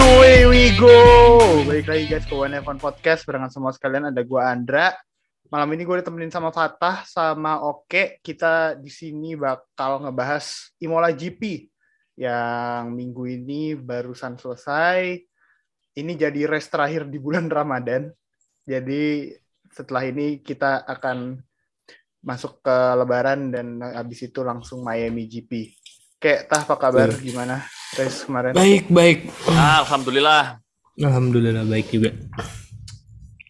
And away we go. Balik lagi guys ke One F1 Podcast barengan semua sekalian ada gua Andra. Malam ini gue ditemenin sama Fatah sama Oke. Kita di sini bakal ngebahas Imola GP yang minggu ini barusan selesai. Ini jadi race terakhir di bulan Ramadan. Jadi setelah ini kita akan masuk ke Lebaran dan habis itu langsung Miami GP. Kayak tah apa kabar gimana race kemarin? Baik, baik. Ah, Alhamdulillah. Alhamdulillah baik juga.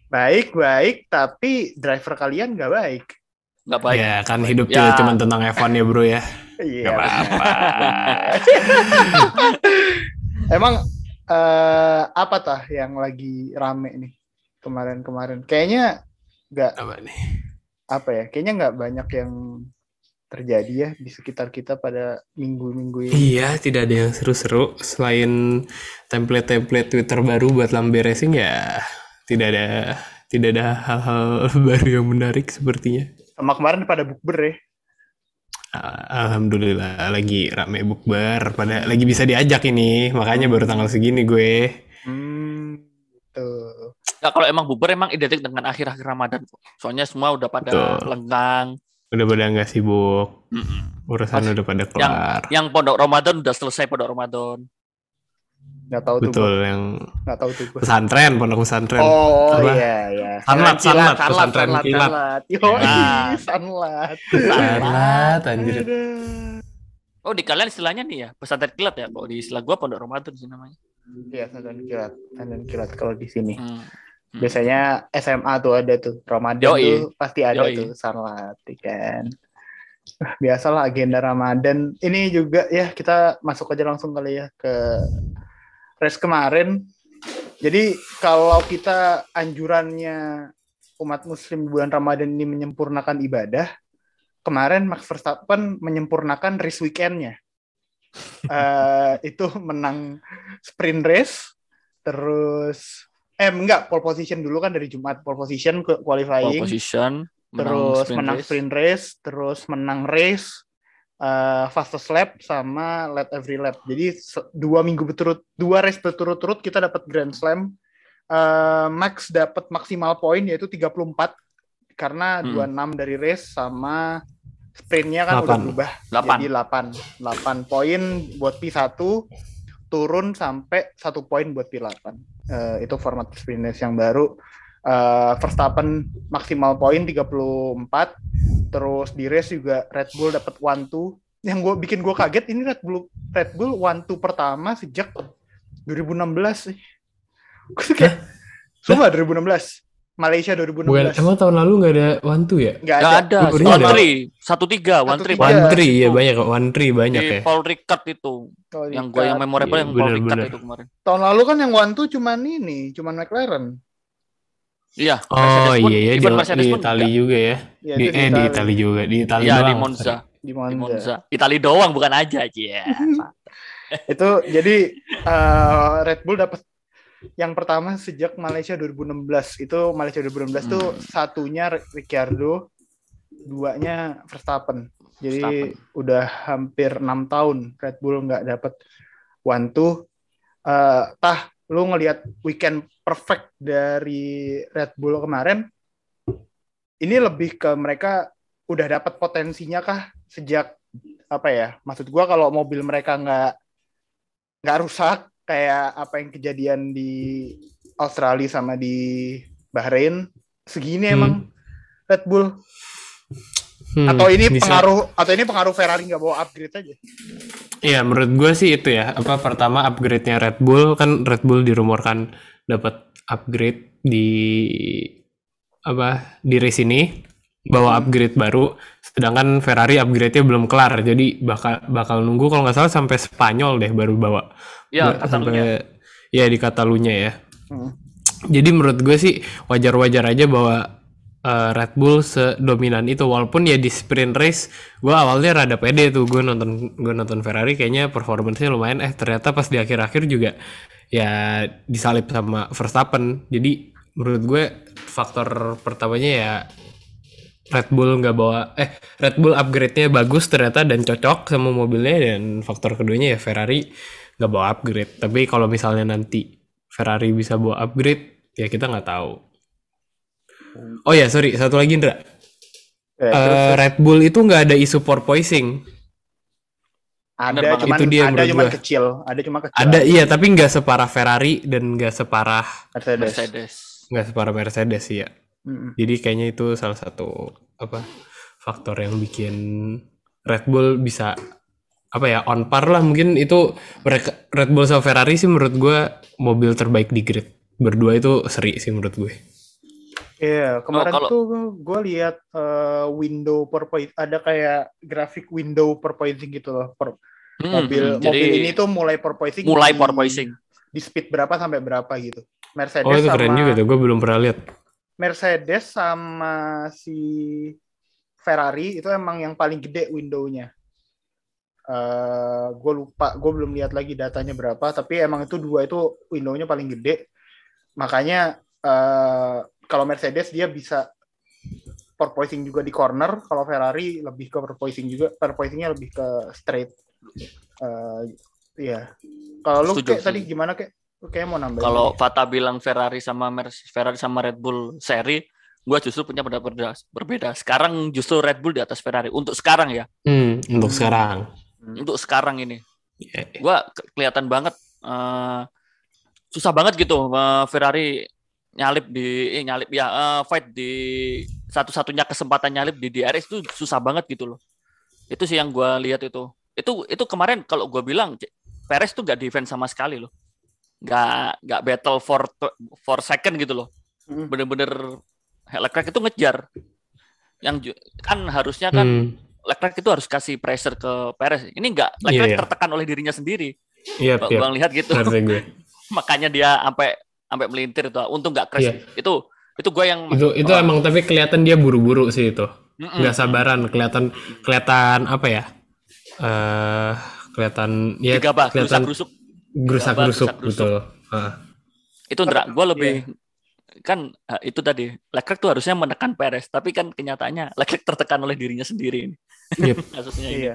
Baik, baik, tapi driver kalian nggak baik. Nggak baik. Ya kan hidup Ya. cuma tentang F1 ya bro ya. Iya. Gak apa-apa. Emang eh, apa tah yang lagi rame nih kemarin-kemarin? Kayaknya nggak Apa nih? apa ya? Kayaknya nggak banyak yang terjadi ya di sekitar kita pada minggu-minggu ini. Iya, tidak ada yang seru-seru selain template-template Twitter baru buat lambe racing ya tidak ada tidak ada hal-hal baru yang menarik sepertinya. Sama kemarin pada bukber ya. Ah, Alhamdulillah lagi rame bukber pada lagi bisa diajak ini makanya baru tanggal segini gue. Hmm, tuh. Nggak, kalau emang bubar emang identik dengan akhir-akhir Ramadan kok. Soalnya semua udah pada Betul. lenggang. Udah pada nggak sibuk, Mm-mm. urusan Pas- udah pada kelar. Yang pondok Ramadan udah selesai pondok Ramadan. Nggak tahu tuh. Betul yang Nggak tahu tuh. pesantren, pondok pesantren. Oh Apa? iya iya. Sanlat, sanlat, sanlat, pesantren sanlat, kilat. sanlat. Yo, Nah. sanlat. Salat anjir. Oh, di kalian istilahnya nih ya, pesantren kilat ya. Kalau di istilah gua pondok Ramadan sih namanya. Iya, sandan kilat, sandan kilat kalau di sini. Hmm. Hmm. Biasanya SMA tuh ada tuh, Ramadan Yoi. tuh pasti ada Yoi. tuh sanlat, ya kan. Ah, Biasalah agenda Ramadan. Ini juga ya kita masuk aja langsung kali ya ke race kemarin. Jadi kalau kita anjurannya umat muslim di bulan Ramadan ini menyempurnakan ibadah, kemarin Max Verstappen menyempurnakan race weekendnya. Eh, itu menang sprint race, terus eh enggak pole position dulu kan dari Jumat pole position ke Pole qualifying, position, terus sprint menang race. sprint race, terus menang race, eh, fastest lap sama lap every lap. Jadi dua minggu berturut dua race berturut-turut kita dapat Grand Slam. Eh, Max dapat maksimal poin yaitu 34 karena Hmm. 26 dari race sama sprintnya kan udah Delapan. berubah Delapan. jadi 8 8 poin buat P1 turun sampai satu poin buat P8 Eh, itu format sprint race yang baru. Eh, Verstappen maksimal poin 34 terus di race juga Red Bull dapat one two yang gue bikin gue kaget ini Red Bull Red Bull one two pertama sejak 2016 sih. Kayak Sumpah 2016 Malaysia 2016 Bukan, emang tahun lalu nggak ada one two ya? nggak Nggak ada, ada. One ada. three, satu tiga, one three. One Iya, three ya banyak one three banyak Di ya. Paul Ricard itu. Kalau Yang di- gue yang memorable Iya, yang Paul Ricard itu kemarin. tahun lalu kan yang one two cuman ini cuman McLaren Iya. Oh Mercedes iya ya di, Mercedes di Itali enggak. juga ya. Ya, di, eh di Itali juga, di Itali Iya, di doang. Monza. di Di Monza. Monza. Itali doang bukan aja aja. itu jadi eh, Red Bull dapat yang pertama sejak Malaysia 2016 itu Malaysia 2016 tuh Hmm. satunya Ricciardo duanya Verstappen. Jadi udah hampir enam tahun Red Bull nggak dapat one two. Eh, tah lu ngelihat weekend perfect dari Red Bull kemarin? Ini lebih ke mereka udah dapat potensinya kah sejak apa ya maksud gua kalau mobil mereka nggak nggak rusak kayak apa yang kejadian di Australia sama di Bahrain segini Hmm. emang Red Bull Hmm, atau ini bisa. pengaruh atau ini pengaruh Ferrari nggak bawa upgrade aja Iya, menurut gue sih itu ya. Apa pertama upgrade-nya Red Bull kan Red Bull dirumorkan dapat upgrade di apa di race ini bawa upgrade baru sedangkan Ferrari upgrade-nya belum kelar jadi bakal bakal nunggu kalau nggak salah sampai Spanyol deh baru bawa Ba- Catalunya. ya di Catalunya ya. Hmm. jadi menurut gue sih wajar-wajar aja bahwa eh, Red Bull sedominan itu. Walaupun ya di sprint race gue awalnya rada pede tuh. Gue nonton gue nonton Ferrari kayaknya performance-nya lumayan. Eh ternyata pas di akhir-akhir juga ya disalip sama Verstappen. Jadi menurut gue faktor pertamanya ya Red Bull nggak bawa eh Red Bull upgrade-nya bagus ternyata dan cocok sama mobilnya. Dan faktor keduanya ya Ferrari nggak bawa upgrade. Tapi kalau misalnya nanti Ferrari bisa bawa upgrade, ya kita nggak tahu. Oh ya, sorry, satu lagi Indra. Eh, terus Red Bull itu nggak ada isu porpoising. ada cuman Itu dia ada cuman gua. kecil, ada cuma kecil. Ada iya, tapi nggak separah Ferrari dan nggak separah Mercedes. Nggak separah Mercedes sih ya. Mm-mm. Jadi kayaknya itu salah satu apa faktor yang bikin Red Bull bisa apa ya on par lah mungkin itu mereka Red Bull sama Ferrari sih menurut gue mobil terbaik di grid berdua itu seri sih menurut gue. Iya, kemarin kalau- tuh gue lihat eh, window porpoising ada kayak grafik window porpoising gitu loh. Per- Hmm, mobil hmm. mobil Jadi ini tuh mulai porpoising mulai di- porpoising. di speed berapa sampai berapa gitu. Mercedes Oh itu sama keren juga tuh gue belum pernah lihat. Mercedes sama si Ferrari itu emang yang paling gede windownya. Eh gue lupa, gue belum lihat lagi datanya berapa, tapi emang itu dua itu windownya paling gede. Makanya eh kalau Mercedes dia bisa porpoising juga di corner, kalau Ferrari lebih ke porpoising juga, porpoisingnya lebih ke straight. Eh iya. Kalau lu kayak tadi gimana kayak? Lu kayak mau nambahin? Kalau Fata bilang Ferrari sama Mercedes, Ferrari sama Red Bull seri, gua justru punya pendapat berbeda. berbeda. Sekarang justru Red Bull di atas Ferrari. Untuk sekarang ya, Hmm, untuk sekarang. Untuk sekarang ini, Ya, gua ke- kelihatan banget eh, susah banget gitu eh, Ferrari nyalip di eh, nyalip ya eh, fight di satu-satunya kesempatan nyalip di DRS itu susah banget gitu loh. Itu sih yang gua lihat itu. Itu itu kemarin kalau gua bilang Perez tuh gak defense sama sekali loh. Gak gak battle for for second gitu loh. Hmm. Bener-bener Leclerc itu ngejar. Yang kan harusnya kan Hmm, Leclerc itu harus kasih pressure ke Perez. Ini enggak Leclerc Iya, iya. tertekan oleh dirinya sendiri. iya, Gua, iya. gua lihat gitu. Gue. Makanya dia sampai sampai melintir itu. Untung nggak crash. Iya. Itu itu gue yang Itu itu Oh. emang tapi kelihatan dia buru-buru sih itu. Nggak sabaran, kelihatan kelihatan apa ya? Eh kelihatan ya gegabah, kelihatan gerusak-gerusuk. gerusak-gerusuk gerusak-gerusuk. betul. Ah. Itu Ndra, gue lebih Iya. kan eh, itu tadi Leclerc tuh harusnya menekan Perez, tapi kan kenyataannya Leclerc tertekan oleh dirinya sendiri ini. Yep. Kasusnya ini. Iya.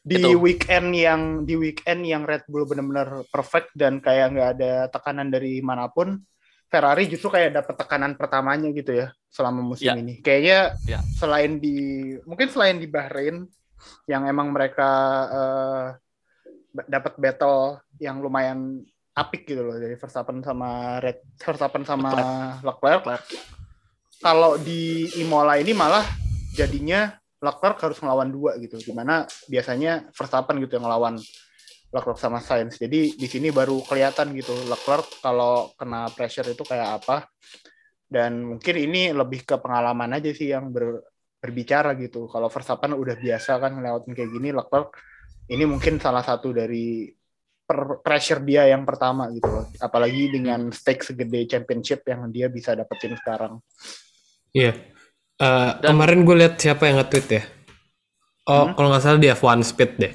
Di Itu. weekend yang di weekend yang Red Bull benar-benar perfect dan kayak nggak ada tekanan dari mana pun, Ferrari justru kayak dapat tekanan pertamanya gitu ya selama musim Ya. ini. Kayaknya Ya. selain di mungkin selain di Bahrain yang emang mereka eh, ba- dapat battle yang lumayan apik gitu loh dari Verstappen sama Red Verstappen sama Leclerc. Leclerc. Kalau di Imola ini malah jadinya Leclerc harus ngelawan dua gitu, di mana biasanya Verstappen gitu yang ngelawan Leclerc sama Sainz. Jadi di sini baru kelihatan gitu Leclerc kalau kena pressure itu kayak apa. Dan mungkin ini lebih ke pengalaman aja sih yang ber- berbicara gitu. Kalau Verstappen udah biasa kan ngelewatin kayak gini, Leclerc ini mungkin salah satu dari per- pressure dia yang pertama gitu loh. Apalagi dengan stake segede championship yang dia bisa dapetin sekarang. Iya. Eh, Dan- kemarin gue lihat siapa yang nge-tweet ya. Oh, Hmm? kalau nggak salah di F1 Speed deh.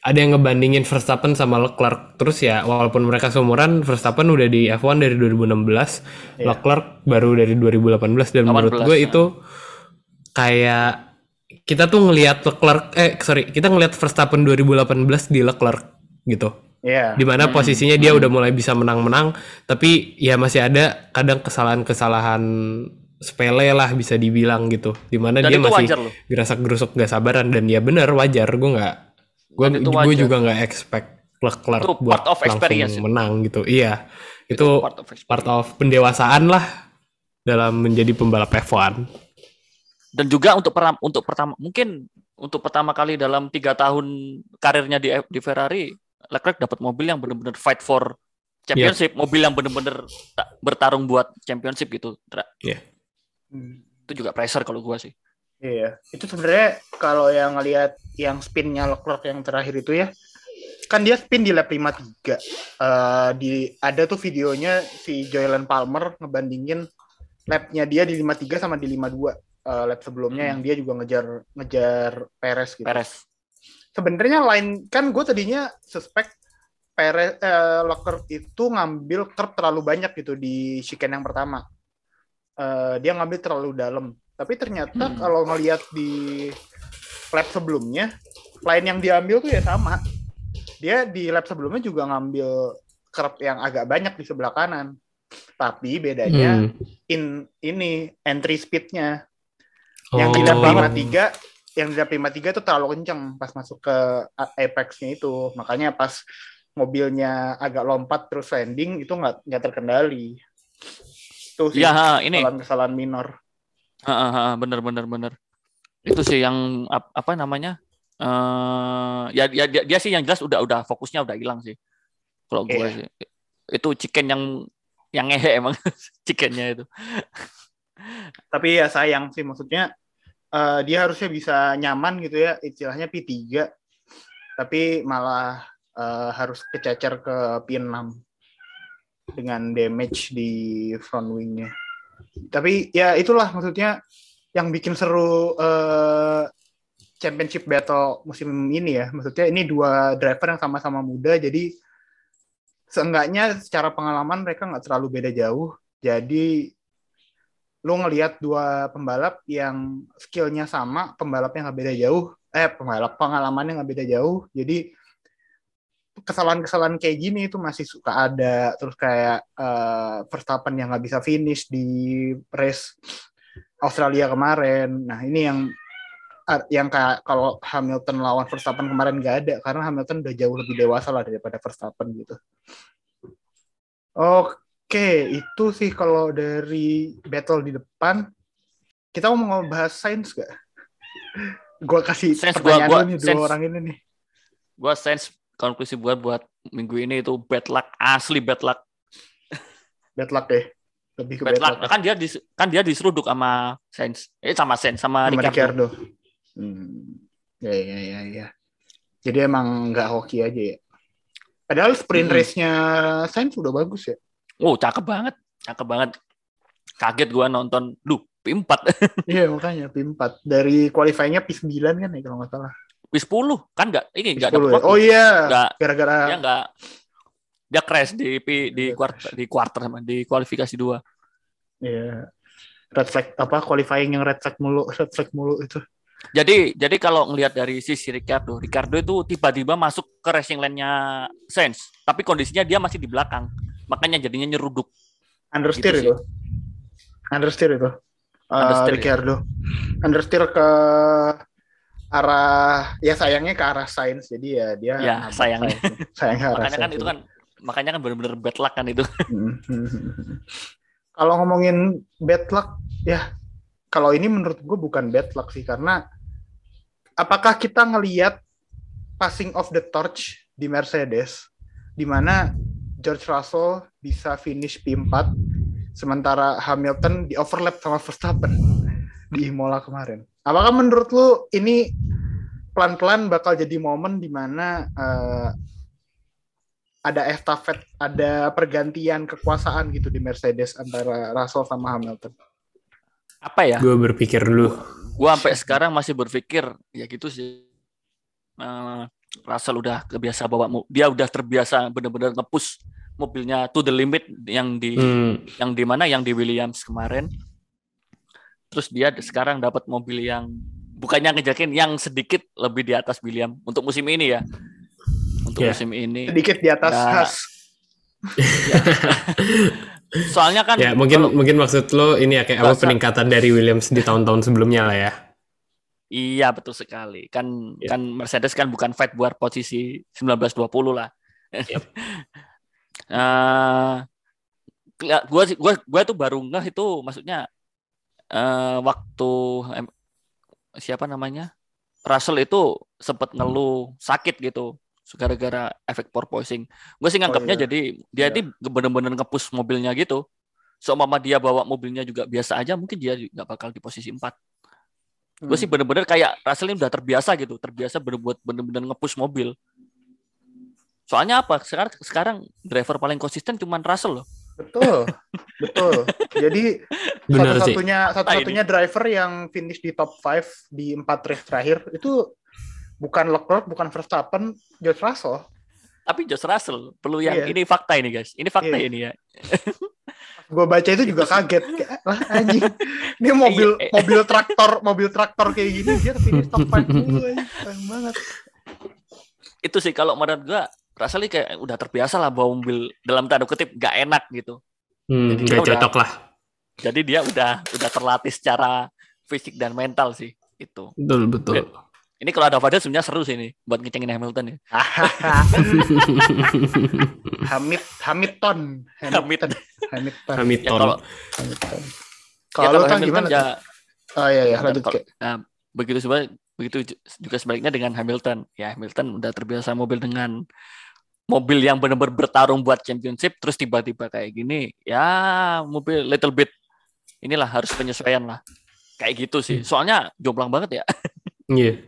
Ada yang ngebandingin Verstappen sama Leclerc. Terus ya, walaupun mereka seumuran, Verstappen udah di F1 dari 2016, Iya. Leclerc baru dari 2018 dan menurut 18, gue ya. itu kayak kita tuh ngelihat Leclerc eh sorry, kita ngelihat Verstappen 2018 di Leclerc gitu. Iya. Di mana Hmm. posisinya dia udah mulai bisa menang-menang, tapi ya masih ada kadang kesalahan-kesalahan sepele lah bisa dibilang gitu. Di mana Dan dia itu masih gerasak gerusuk gak sabaran dan ya bener wajar gue nggak gue itu juga nggak expect Leclerc Itu buat part of langsung itu. menang gitu. Iya itu, part of part of pendewasaan lah dalam menjadi pembalap F1. Dan juga untuk peram, untuk pertama mungkin untuk pertama kali dalam tiga tahun karirnya di di Ferrari, Leclerc dapat mobil yang benar-benar fight for championship, mobil yang benar-benar ta- bertarung buat championship gitu. Ndra. Hmm. Itu juga pressure kalau gua sih. Iya, itu sebenarnya kalau yang ngelihat yang spinnya Leclerc yang terakhir itu ya, kan dia spin di lap 53. Eh di ada tuh videonya si Joylen Palmer ngebandingin lapnya dia di 53 sama di 52 eh, lap sebelumnya Hmm. yang dia juga ngejar ngejar Perez gitu. Perez. Sebenarnya lain kan gue tadinya suspek Perez eh, Leclerc itu ngambil curb terlalu banyak gitu di chicane yang pertama. Eh, dia ngambil terlalu dalam. Tapi ternyata Hmm. kalau ngelihat di lap sebelumnya, line yang diambil tuh ya sama. dia di lap sebelumnya juga ngambil kerap yang agak banyak di sebelah kanan. Tapi bedanya Hmm. in ini entry speednya yang Oh. di lap 53 yang di lap 53 itu terlalu kenceng pas masuk ke apex-nya itu. Makanya pas mobilnya agak lompat terus landing itu nggak nggak terkendali. Itu sih Iya, ha, ini kesalahan-kesalahan minor. Ha, bener bener bener. Itu sih yang ap- apa namanya? eh ya, ya dia, dia sih yang jelas udah udah fokusnya udah hilang sih. Kalau gue Iya. sih itu chicken yang yang ngehe emang chickennya itu. Tapi ya sayang sih maksudnya eh, dia harusnya bisa nyaman gitu ya istilahnya P3 tapi malah eh, harus kececer ke P6 dengan damage di front wingnya. Tapi ya itulah maksudnya yang bikin seru eh, championship battle musim ini ya. Maksudnya ini dua driver yang sama-sama muda jadi seenggaknya secara pengalaman mereka nggak terlalu beda jauh. Jadi lu ngelihat dua pembalap yang skillnya sama, pembalapnya nggak beda jauh, eh pembalap pengalamannya nggak beda jauh, jadi kesalahan-kesalahan kayak gini itu masih suka ada, terus kayak eh, Verstappen yang nggak bisa finish di race Australia kemarin, nah ini yang ah, yang kayak kalau Hamilton lawan Verstappen kemarin nggak ada, karena Hamilton udah jauh lebih dewasa lah daripada Verstappen gitu. Oke, itu sih kalau dari battle di depan. Kita mau ngebahas sains gak? Gua kasih gua- pertanyaan gua- dulu nih dua orang ini nih. Gua sense konklusi buat buat minggu ini itu bad luck asli bad luck. Bad luck deh. Lebih ke Bad bad, luck. luck. Kan dia dis, kan dia diseruduk sama Sainz. Eh sama Sainz sama, Sama Ricardo. Ricardo. Hmm. Ya, ya, ya, ya. Jadi emang nggak hoki aja ya. Padahal sprint Mm-mm. race-nya Sainz udah bagus ya. Oh, cakep banget. Cakep banget. Kaget gua nonton. Duh, P4. Iya makanya P4. Dari qualifying-nya P9 kan ya kalau nggak salah. P10 kan enggak ini enggak P10 dapat ya. Oh iya, Nggak, gara-gara dia enggak dia crash di di Iya, quarter di quarter sama di kualifikasi dua. Iya. Red flag apa qualifying yang red flag mulu, red flag mulu itu. Jadi jadi kalau ngelihat dari sisi Ricardo, Ricardo itu tiba-tiba masuk ke racing lane-nya Sainz, tapi kondisinya dia masih di belakang. Makanya jadinya nyeruduk. Understeer Gitu itu. Understeer itu. Uh, Understeer ya? Ricardo. Understeer ke arah ya sayangnya ke arah Sainz jadi ya dia Ya, sayangnya. Sayangnya arah Makanya kan itu kan makanya kan benar-benar bad luck kan itu. kalau ngomongin bad luck ya kalau ini menurut gue bukan bad luck sih karena apakah kita ngelihat passing of the torch di Mercedes di mana George Russell bisa finish P4 sementara Hamilton di overlap sama Verstappen di Imola kemarin. Apakah menurut lu ini pelan-pelan bakal jadi momen di mana eh, ada estafet, ada pergantian kekuasaan gitu di Mercedes antara Russell sama Hamilton. Apa ya? Gue berpikir dulu. Gua sampai sekarang masih berpikir ya gitu sih. Eh, Russell udah kebiasa bawa dia udah terbiasa benar-benar ngepush mobilnya to the limit yang di Hmm, yang di mana yang di Williams kemarin. Terus dia sekarang dapat mobil yang bukannya ngejakin yang sedikit lebih di atas William untuk musim ini ya. Untuk Ya. musim ini. Sedikit di atas Ya. Haas. Soalnya kan ya mungkin kalau- mungkin maksud lo ini ya kayak apa peningkatan dari Williams di tahun-tahun sebelumnya lah ya. Iya betul sekali. Kan Ya. kan Mercedes kan bukan fight buat posisi 19-20 lah. Keli- gua sih- gua gua tuh baru ngeh itu maksudnya eh waktu siapa namanya? Russell itu sempat ngeluh sakit gitu gara-gara efek porpoising. Gue sih nganggapnya iya. jadi dia Iya. ini bener-bener ngepush mobilnya gitu. Seumpama dia bawa mobilnya juga biasa aja, mungkin dia nggak bakal di posisi 4 gue sih bener-bener kayak Russell ini udah terbiasa gitu terbiasa bener-bener bener-bener ngepush mobil soalnya apa sekarang sekarang driver paling konsisten cuman Russell loh Betul, betul. Jadi satu-satunya satu-satunya driver yang finish di top 5 di empat race terakhir itu bukan Leclerc, bukan Verstappen, George Russell. tapi George Russell perlu yang Iya. ini fakta ini guys ini fakta Iya. ini ya Gue baca itu juga kaget. Kayak, Lah anjing. Ini mobil Iya, mobil traktor, mobil traktor kayak gini dia finish top 5 dulu. Keren banget. itu sih kalau menurut gua Ini kayak udah terbiasa lah bawa mobil dalam tanda kutip gak enak gitu. Hmm, Jadi udah- cocok lah. Jadi dia udah udah terlatih secara fisik dan mental sih itu. Betul betul. Ini kalau ada Fadil sebenarnya seru sih ini buat ngecengin Hamilton ya. Hamid Hamilton Hamilton Hamilton Ya Hamilton. kalau Hamilton. ya Kalau kan Hamilton gimana? ya Oh iya iya lanjut kalau-. Nah, begitu sebalik begitu ju- juga sebaliknya dengan Hamilton. Ya Hamilton udah terbiasa mobil dengan mobil yang benar-benar bertarung buat championship terus tiba-tiba kayak gini ya mobil little bit. Inilah harus penyesuaian lah. Kayak gitu sih. Soalnya jomplang banget ya. Iya.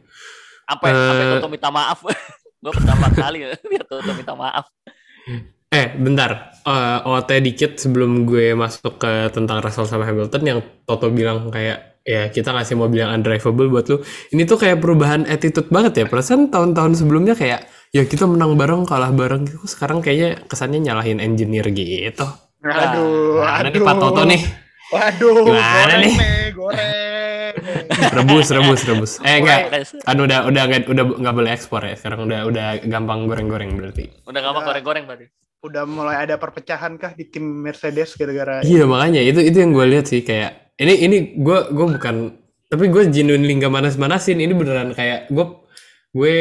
sampai Eh. sampai Toto minta maaf. Gue pertama kali ya. Toto minta maaf. Eh, bentar. Eh, OT dikit sebelum gue masuk ke tentang Russell sama Hamilton yang Toto bilang kayak ya kita ngasih mobil yang undrivable buat lu. Ini tuh kayak perubahan attitude banget ya. Perasaan tahun-tahun sebelumnya kayak ya kita menang bareng kalah bareng gitu. Sekarang kayaknya kesannya nyalahin engineer gitu. Aduh, Ada aduh. nih Pak Toto nih. Waduh, Gimana goreng nih? goreng. Rebus, rebus, rebus. Eh enggak. Kan udah udah nggak udah nggak boleh ekspor ya. Sekarang udah udah gampang goreng-goreng berarti. udah Ya. goreng-goreng berarti Udah mulai ada perpecahan kah di tim Mercedes gara-gara Iya makanya itu itu yang gue lihat sih kayak ini ini gue gue bukan tapi gue genuinely nggak manas-manasin. Ini beneran kayak gue gue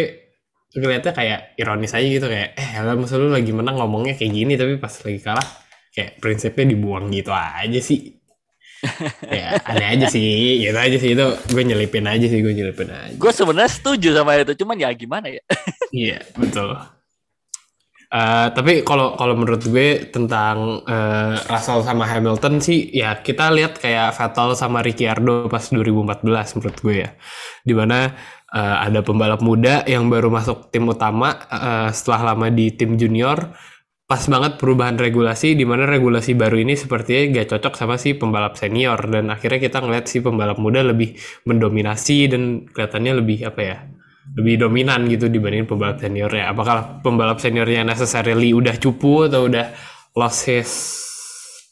ngeliatnya kayak ironis aja gitu kayak eh lah masa lu lagi menang ngomongnya kayak gini tapi pas lagi kalah kayak prinsipnya dibuang gitu aja sih. Ya aneh aja sih gitu aja sih. Itu gue nyelipin aja sih gue nyelipin aja. Gue sebenarnya setuju sama itu cuman ya gimana ya? Iya betul. Eh, tapi kalau kalau menurut gue tentang eh, Russell sama Hamilton sih ya kita lihat kayak Vettel sama Ricciardo pas 2014 menurut gue ya. Di mana eh, ada pembalap muda yang baru masuk tim utama eh, setelah lama di tim junior pas banget perubahan regulasi di mana regulasi baru ini sepertinya gak cocok sama si pembalap senior dan akhirnya kita ngeliat si pembalap muda lebih mendominasi dan kelihatannya lebih apa ya lebih dominan gitu dibanding pembalap seniornya. Apakah pembalap seniornya necessarily udah cupu atau udah lost his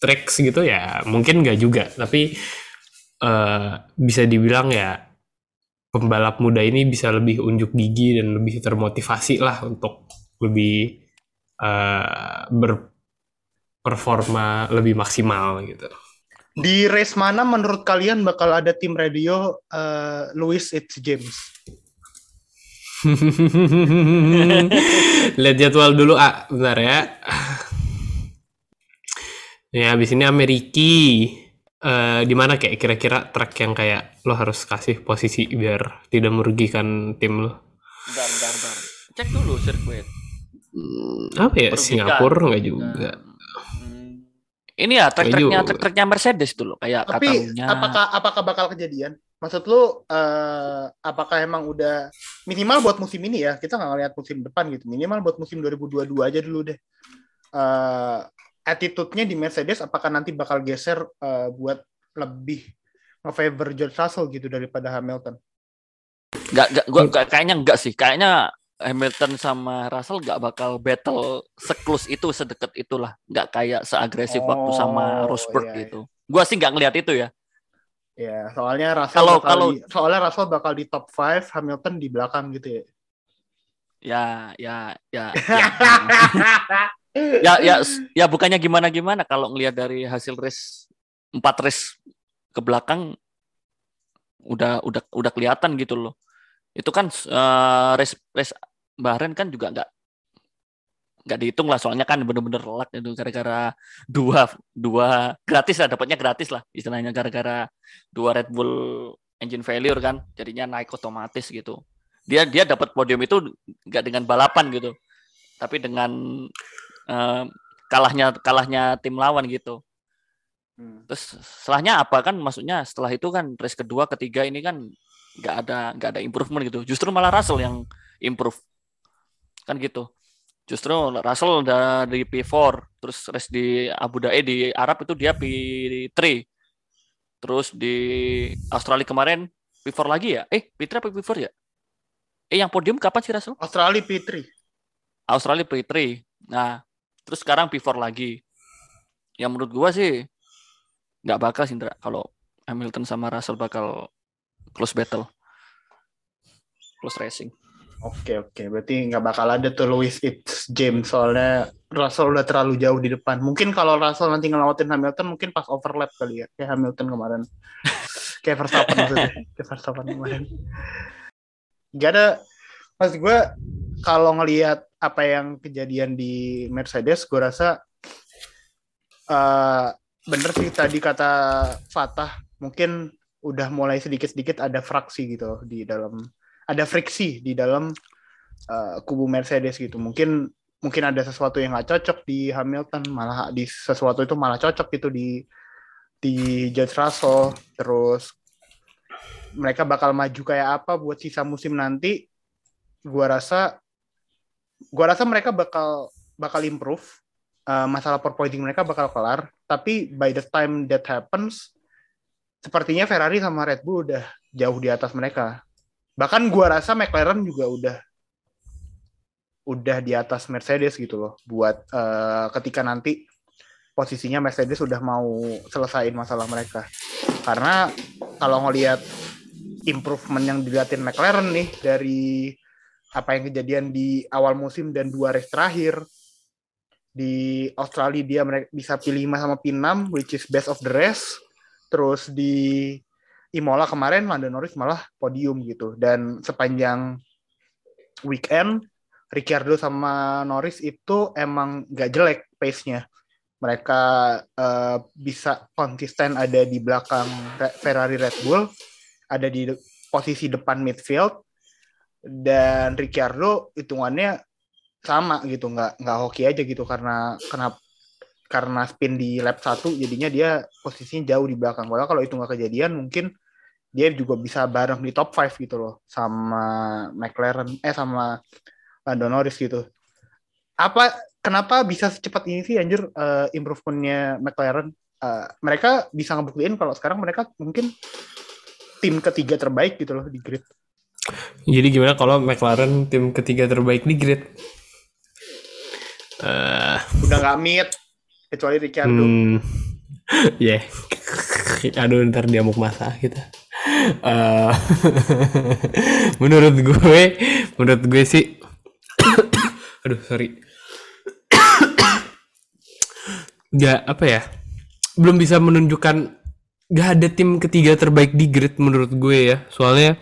tricks gitu ya? Mungkin nggak juga, tapi eh, bisa dibilang ya pembalap muda ini bisa lebih unjuk gigi dan lebih termotivasi lah untuk lebih eh, berperforma lebih maksimal gitu. Di race mana menurut kalian bakal ada tim radio eh, Louis It's James? Lihat jadwal dulu, ah, bentar ya. Ya, habis ini Ameriki. Eh, di mana kayak kira-kira track yang kayak lo harus kasih posisi biar tidak merugikan tim lo? bentar bentar bentar cek dulu sirkuit Hmm, apa ya? Merugikan. Singapura nggak juga. Hmm. ini ya trek-treknya juga. trek-treknya Mercedes dulu kayak Tapi Catalunya apakah apakah bakal kejadian? Maksud lu eh, apakah emang udah minimal buat musim ini ya? Kita nggak ngeliat musim depan gitu. Minimal buat musim 2022 aja dulu deh. Eh attitude-nya di Mercedes apakah nanti bakal geser eh, buat lebih nge-favor George Russell gitu daripada Hamilton? Nggak, nggak, gua, nggak- kayaknya enggak sih. Kayaknya Hamilton sama Russell nggak bakal battle seklus itu, sedekat itulah. Nggak kayak seagresif waktu sama Oh, Rosberg iya, iya. gitu. Gua sih nggak ngelihat itu ya. Ya, soalnya Russell Kalau- bakal kalau- di, soalnya Russell bakal di top 5, Hamilton di belakang gitu ya. Ya, ya, ya. ya. ya, ya, ya bukannya gimana-gimana kalau ngelihat dari hasil race empat race ke belakang udah udah udah kelihatan gitu loh. Itu kan eh, race race Bahrain kan juga nggak nggak dihitung lah soalnya kan bener-bener luck itu gara-gara dua dua gratis lah dapatnya gratis lah istilahnya gara-gara dua Red Bull engine failure kan jadinya naik otomatis gitu. Dia dia dapat podium itu nggak dengan balapan gitu tapi dengan eh, kalahnya kalahnya tim lawan gitu. Hmm. terus setelahnya apa kan maksudnya setelah itu kan race kedua ketiga ini kan nggak ada nggak ada improvement gitu. Justru malah Russell yang improve. Kan gitu justru Russell dari P4 terus race di Abu Dhabi di Arab itu dia P3 terus di Australia kemarin P4 lagi ya? Eh P3 apa P4 ya? Eh yang podium kapan sih Russell? Australia P3. Australia P3 nah terus sekarang P4 lagi. Yang menurut gua sih nggak bakal sih Indra kalau Hamilton sama Russell bakal close battle. Close racing Oke oke, berarti nggak bakal ada tuh Lewis It's James soalnya Russell udah terlalu jauh di depan. Mungkin kalau Russell nanti ngelawatin Hamilton mungkin pas overlap kali ya, kayak Hamilton kemarin. kayak Verstappen maksudnya, kayak Verstappen kemarin. Gak ada, mas gue kalau ngelihat apa yang kejadian di Mercedes, gue rasa uh, bener sih tadi kata Fatah, mungkin udah mulai sedikit-sedikit ada fraksi gitu di dalam ada friksi di dalam uh, kubu Mercedes gitu. Mungkin mungkin ada sesuatu yang nggak cocok di Hamilton, malah di sesuatu itu malah cocok gitu di di George Russell. Terus mereka bakal maju kayak apa buat sisa musim nanti? Gua rasa gua rasa mereka bakal bakal improve. Uh, masalah pointing mereka bakal kelar, tapi by the time that happens, sepertinya Ferrari sama Red Bull udah jauh di atas mereka bahkan gua rasa McLaren juga udah udah di atas Mercedes gitu loh. Buat uh, ketika nanti posisinya Mercedes sudah mau selesaiin masalah mereka. Karena kalau ngelihat improvement yang dilihatin McLaren nih dari apa yang kejadian di awal musim dan dua race terakhir di Australia dia bisa pilih 5 sama P6 which is best of the rest terus di Imola kemarin Lando Norris malah podium gitu. Dan sepanjang weekend Ricciardo sama Norris itu emang gak jelek pace-nya. Mereka uh, bisa konsisten ada di belakang Ferrari Red Bull ada di posisi depan midfield dan Ricciardo hitungannya sama gitu. Nggak nggak hoki aja gitu karena kenapa karena spin di lap 1 jadinya dia posisinya jauh di belakang. Padahal kalau itu nggak kejadian mungkin dia juga bisa bareng di top 5 gitu loh sama McLaren eh sama Lando Norris gitu. Apa kenapa bisa secepat ini sih anjir uh, improvementnya McLaren? Uh, mereka bisa ngebuktiin kalau sekarang mereka mungkin tim ketiga terbaik gitu loh di grid. Jadi gimana kalau McLaren tim ketiga terbaik di grid? Uh, udah nggak meet kecuali Ricardo. Hmm, ya, yeah. aduh ntar dia mau masa kita. Uh, menurut gue, menurut gue sih, aduh sorry, nggak apa ya, belum bisa menunjukkan nggak ada tim ketiga terbaik di grid menurut gue ya, soalnya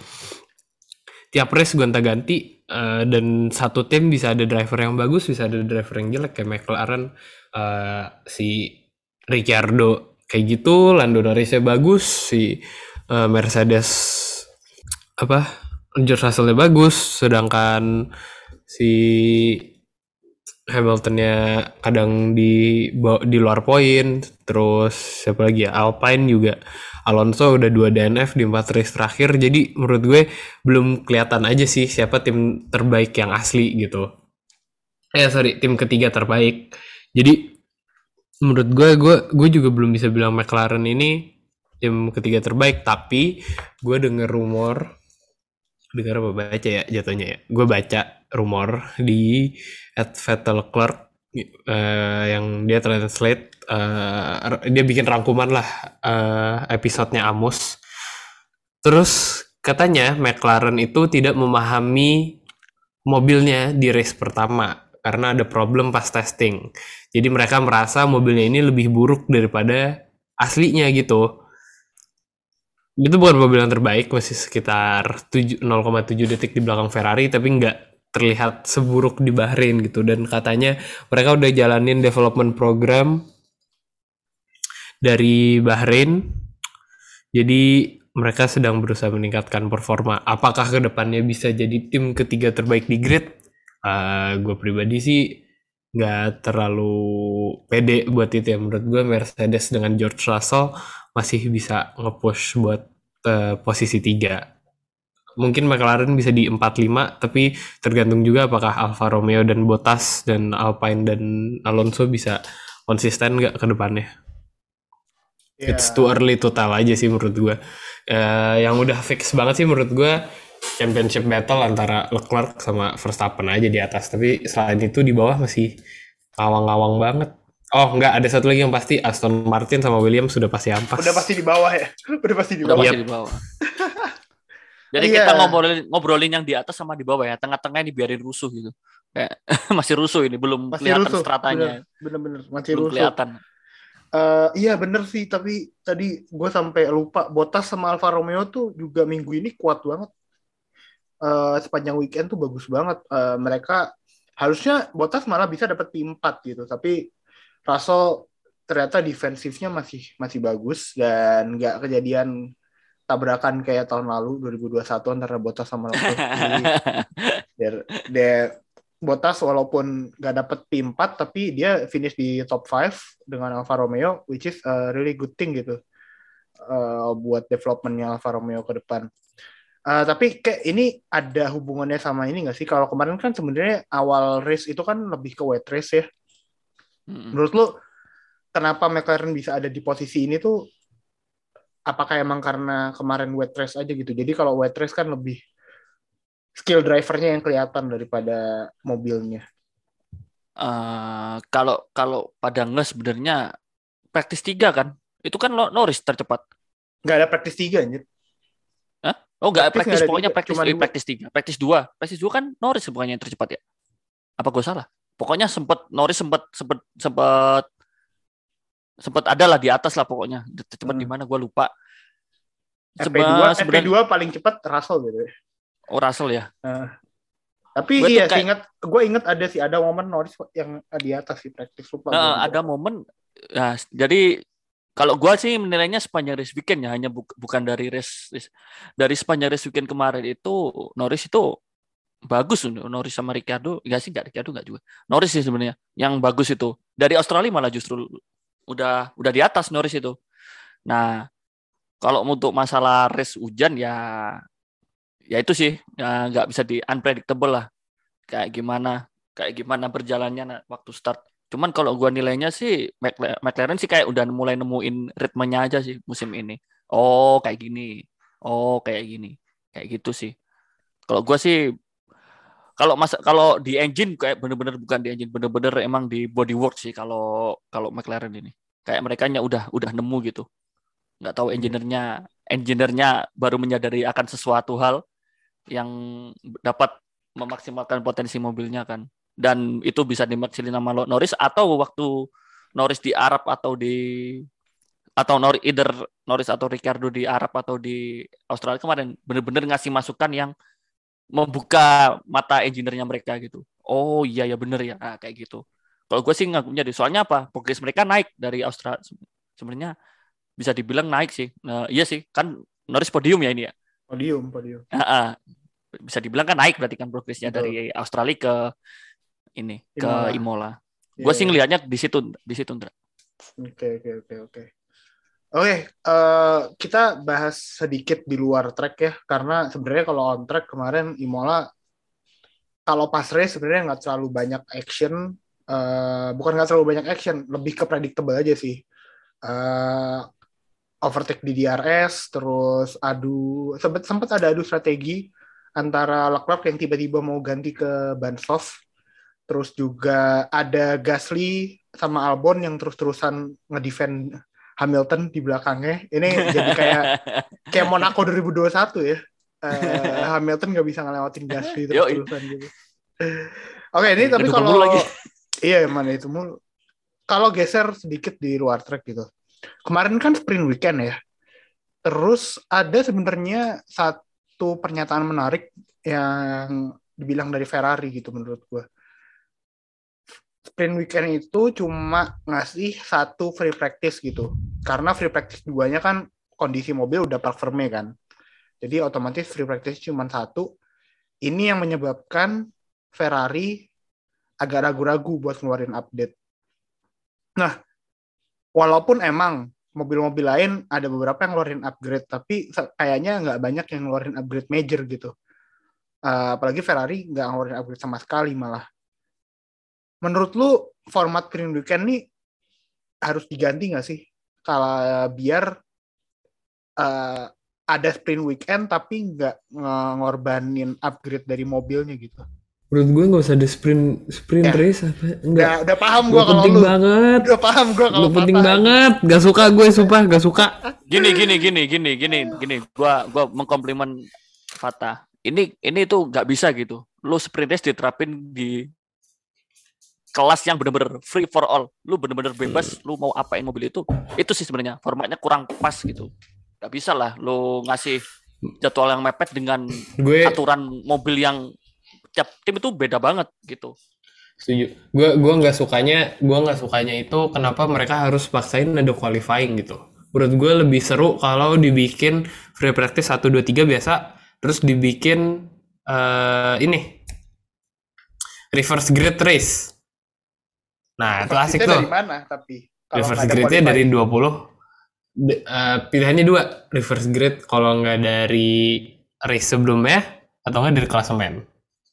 tiap race gonta-ganti uh, dan satu tim bisa ada driver yang bagus bisa ada driver yang jelek kayak McLaren uh, si Ricciardo kayak gitu Lando Norrisnya bagus si uh, Mercedes apa George Russellnya bagus sedangkan si Hamiltonnya kadang di di luar poin terus siapa lagi ya Alpine juga Alonso udah dua DNF di empat race terakhir jadi menurut gue belum kelihatan aja sih siapa tim terbaik yang asli gitu. Eh sorry tim ketiga terbaik jadi menurut gue gue gue juga belum bisa bilang McLaren ini tim ketiga terbaik tapi gue denger rumor dengar apa baca ya jatuhnya ya. Gue baca rumor di at Vettel Clark uh, yang dia translate uh, dia bikin rangkuman lah uh, episodenya Amos. Terus katanya McLaren itu tidak memahami mobilnya di race pertama karena ada problem pas testing. Jadi mereka merasa mobilnya ini lebih buruk daripada aslinya gitu. Itu bukan mobil yang terbaik masih sekitar 0,7 detik di belakang Ferrari tapi nggak terlihat seburuk di Bahrain gitu. Dan katanya mereka udah jalanin development program dari Bahrain. Jadi mereka sedang berusaha meningkatkan performa. Apakah ke depannya bisa jadi tim ketiga terbaik di grid uh, gue pribadi sih nggak terlalu pede buat itu ya menurut gue Mercedes dengan George Russell masih bisa nge-push buat uh, posisi tiga mungkin McLaren bisa di 45 tapi tergantung juga apakah Alfa Romeo dan Bottas dan Alpine dan Alonso bisa konsisten nggak ke depannya. Yeah. It's too early to tell aja sih menurut gue. Uh, yang udah fix banget sih menurut gue championship battle antara Leclerc sama Verstappen aja di atas. Tapi selain itu di bawah masih awang-awang banget. Oh enggak, ada satu lagi yang pasti Aston Martin sama Williams sudah pasti ampas. Udah pasti di bawah ya? Udah pasti di bawah. Udah pasti di bawah. Jadi Iya. kita ngobrolin ngobrolin yang di atas sama di bawah ya. Tengah-tengah dibiarin rusuh gitu. Kayak masih rusuh ini belum Masih kelihatan rusuh. stratanya. Bener-bener masih Belum rusuh. kelihatan. Eh, iya bener sih, tapi tadi gue sampai lupa Bottas sama Alfa Romeo tuh juga minggu ini kuat banget. Eh, sepanjang weekend tuh bagus banget. Eh, mereka harusnya Bottas malah bisa dapat P4 gitu, tapi Russell ternyata defensifnya masih masih bagus dan nggak kejadian tabrakan kayak tahun lalu 2021 antara Bottas sama. Jadi, dia- dia- Bottas walaupun nggak dapet P4 tapi dia finish di top 5 dengan Alfa Romeo which is a really good thing gitu uh, buat developmentnya Alfa Romeo ke depan. Uh, tapi kayak ini ada hubungannya sama ini nggak sih? Kalau kemarin kan sebenarnya awal race itu kan lebih ke wet race ya. Mm-mm. Menurut lu kenapa McLaren bisa ada di posisi ini tuh? Apakah emang karena kemarin wet race aja gitu? Jadi kalau wet race kan lebih skill drivernya yang kelihatan daripada mobilnya. Eh, kalau kalau pada nges sebenarnya praktis tiga kan itu kan Lo- Norris tercepat Nggak ada praktis tiga anjir. Oh enggak Praktis praktis pokoknya praktis cuma eh, praktis tiga praktis dua praktis dua kan Norris bukannya yang tercepat ya apa gue salah pokoknya sempat Norris sempat sempat sempat sempat ada lah di atas lah pokoknya tercepat Hmm. di mana gue lupa FP2, Seba- sebenarnya FP2 paling cepat Russell gitu. ya. oh Russell ya Tapi Gua iya, kayak- ingat gue inget ada sih ada momen Norris yang di atas sih praktis lupa. Nah, gua. ada momen ya jadi kalau gua sih menilainya sepanjang race weekend ya hanya buk- bukan dari race, race- dari sepanjang race weekend kemarin itu Norris itu bagus Norris sama Ricciardo. Enggak sih enggak Ricciardo enggak juga. Norris sih sebenarnya yang bagus itu. Dari Australia malah justru udah udah di atas Norris itu. Nah kalau untuk masalah race hujan ya ya itu sih ya nggak bisa di unpredictable lah. Kayak gimana kayak gimana berjalannya waktu start Cuman kalau gua nilainya sih McLaren, sih kayak udah mulai nemuin ritmenya aja sih musim ini. Oh, kayak gini. Oh, kayak gini. Kayak gitu sih. Kalau gua sih kalau masa kalau di engine kayak bener-bener bukan di engine, bener-bener emang di bodywork sih kalau kalau McLaren ini. Kayak mereka udah udah nemu gitu. Nggak tahu engineer-nya engineer-nya baru menyadari akan sesuatu hal yang dapat memaksimalkan potensi mobilnya kan dan itu bisa dimaksimalin sama Lo- Norris atau waktu Norris di Arab atau di atau Norris either Norris atau Ricardo di Arab atau di Australia kemarin bener-bener ngasih masukan yang membuka mata engineer-nya mereka gitu. Oh iya ya bener ya Nah, kayak gitu. Kalau gue sih ngakunya deh. Soalnya apa? Progres mereka naik dari Australia. Sebenarnya bisa dibilang naik sih. Nah, iya sih. Kan Norris podium ya ini ya. podium, podium. Ah, ah. bisa dibilang kan naik berarti kan progresnya Betul. dari Australia ke ini Imola. ke Imola. Iya, Gue sih iya. ngelihatnya di situ di situ Ndra. Oke, oke, oke, oke. Oke, eh, kita bahas sedikit di luar track ya, karena sebenarnya kalau on track kemarin Imola, kalau pas race sebenarnya nggak terlalu banyak action, eh, bukan nggak terlalu banyak action, lebih ke predictable aja sih. Eh, overtake di DRS, terus adu, sempat sempat ada adu strategi antara Leclerc yang tiba-tiba mau ganti ke ban soft, terus juga ada Gasly sama Albon yang terus-terusan ngedefend Hamilton di belakangnya. Ini jadi kayak kayak Monaco 2021 ya. Eh, Hamilton nggak bisa ngelewatin Gasly terus-terusan gitu. Oke, ini tapi kalau iya mana itu mulu. Kalau geser sedikit di luar track gitu. Kemarin kan sprint weekend ya. Terus ada sebenarnya satu pernyataan menarik yang dibilang dari Ferrari gitu menurut gue. Sprint weekend itu cuma ngasih satu free practice gitu. Karena free practice duanya kan kondisi mobil udah performe kan. Jadi otomatis free practice cuma satu. Ini yang menyebabkan Ferrari agak ragu-ragu buat ngeluarin update. Nah, walaupun emang mobil-mobil lain ada beberapa yang ngeluarin upgrade, tapi kayaknya nggak banyak yang ngeluarin upgrade major gitu. Eh, apalagi Ferrari nggak ngeluarin upgrade sama sekali malah. Menurut lu format sprint weekend nih harus diganti nggak sih? Kalau biar eh, ada sprint weekend tapi nggak ngorbanin upgrade dari mobilnya gitu. Menurut gue nggak usah ada sprint sprint Ya. race apa enggak. Udah, udah paham Lu gua kalau penting lu. banget. Udah paham gua kalau Lu penting patah. banget. Gak suka gue sumpah gak suka. Gini gini gini gini gini gini. Gua gua mengkomplimen Fata. Ini ini tuh nggak bisa gitu. Lu sprint race diterapin di kelas yang bener-bener free for all. Lu bener-bener bebas, lu mau apain mobil itu. Itu sih sebenarnya formatnya kurang pas gitu. Gak bisa lah lu ngasih jadwal yang mepet dengan gue aturan mobil yang tiap tim itu beda banget gitu. setuju gue gua nggak sukanya gua nggak sukanya itu kenapa mereka harus paksain ada qualifying gitu menurut gue lebih seru kalau dibikin free practice 1 2 3 biasa terus dibikin eh ini reverse grid race nah itu asik Itu tuh dari mana tapi? Kalau reverse gridnya dari qualifying. 20 De- eh, pilihannya dua reverse grid kalau nggak dari race sebelumnya atau nggak dari klasemen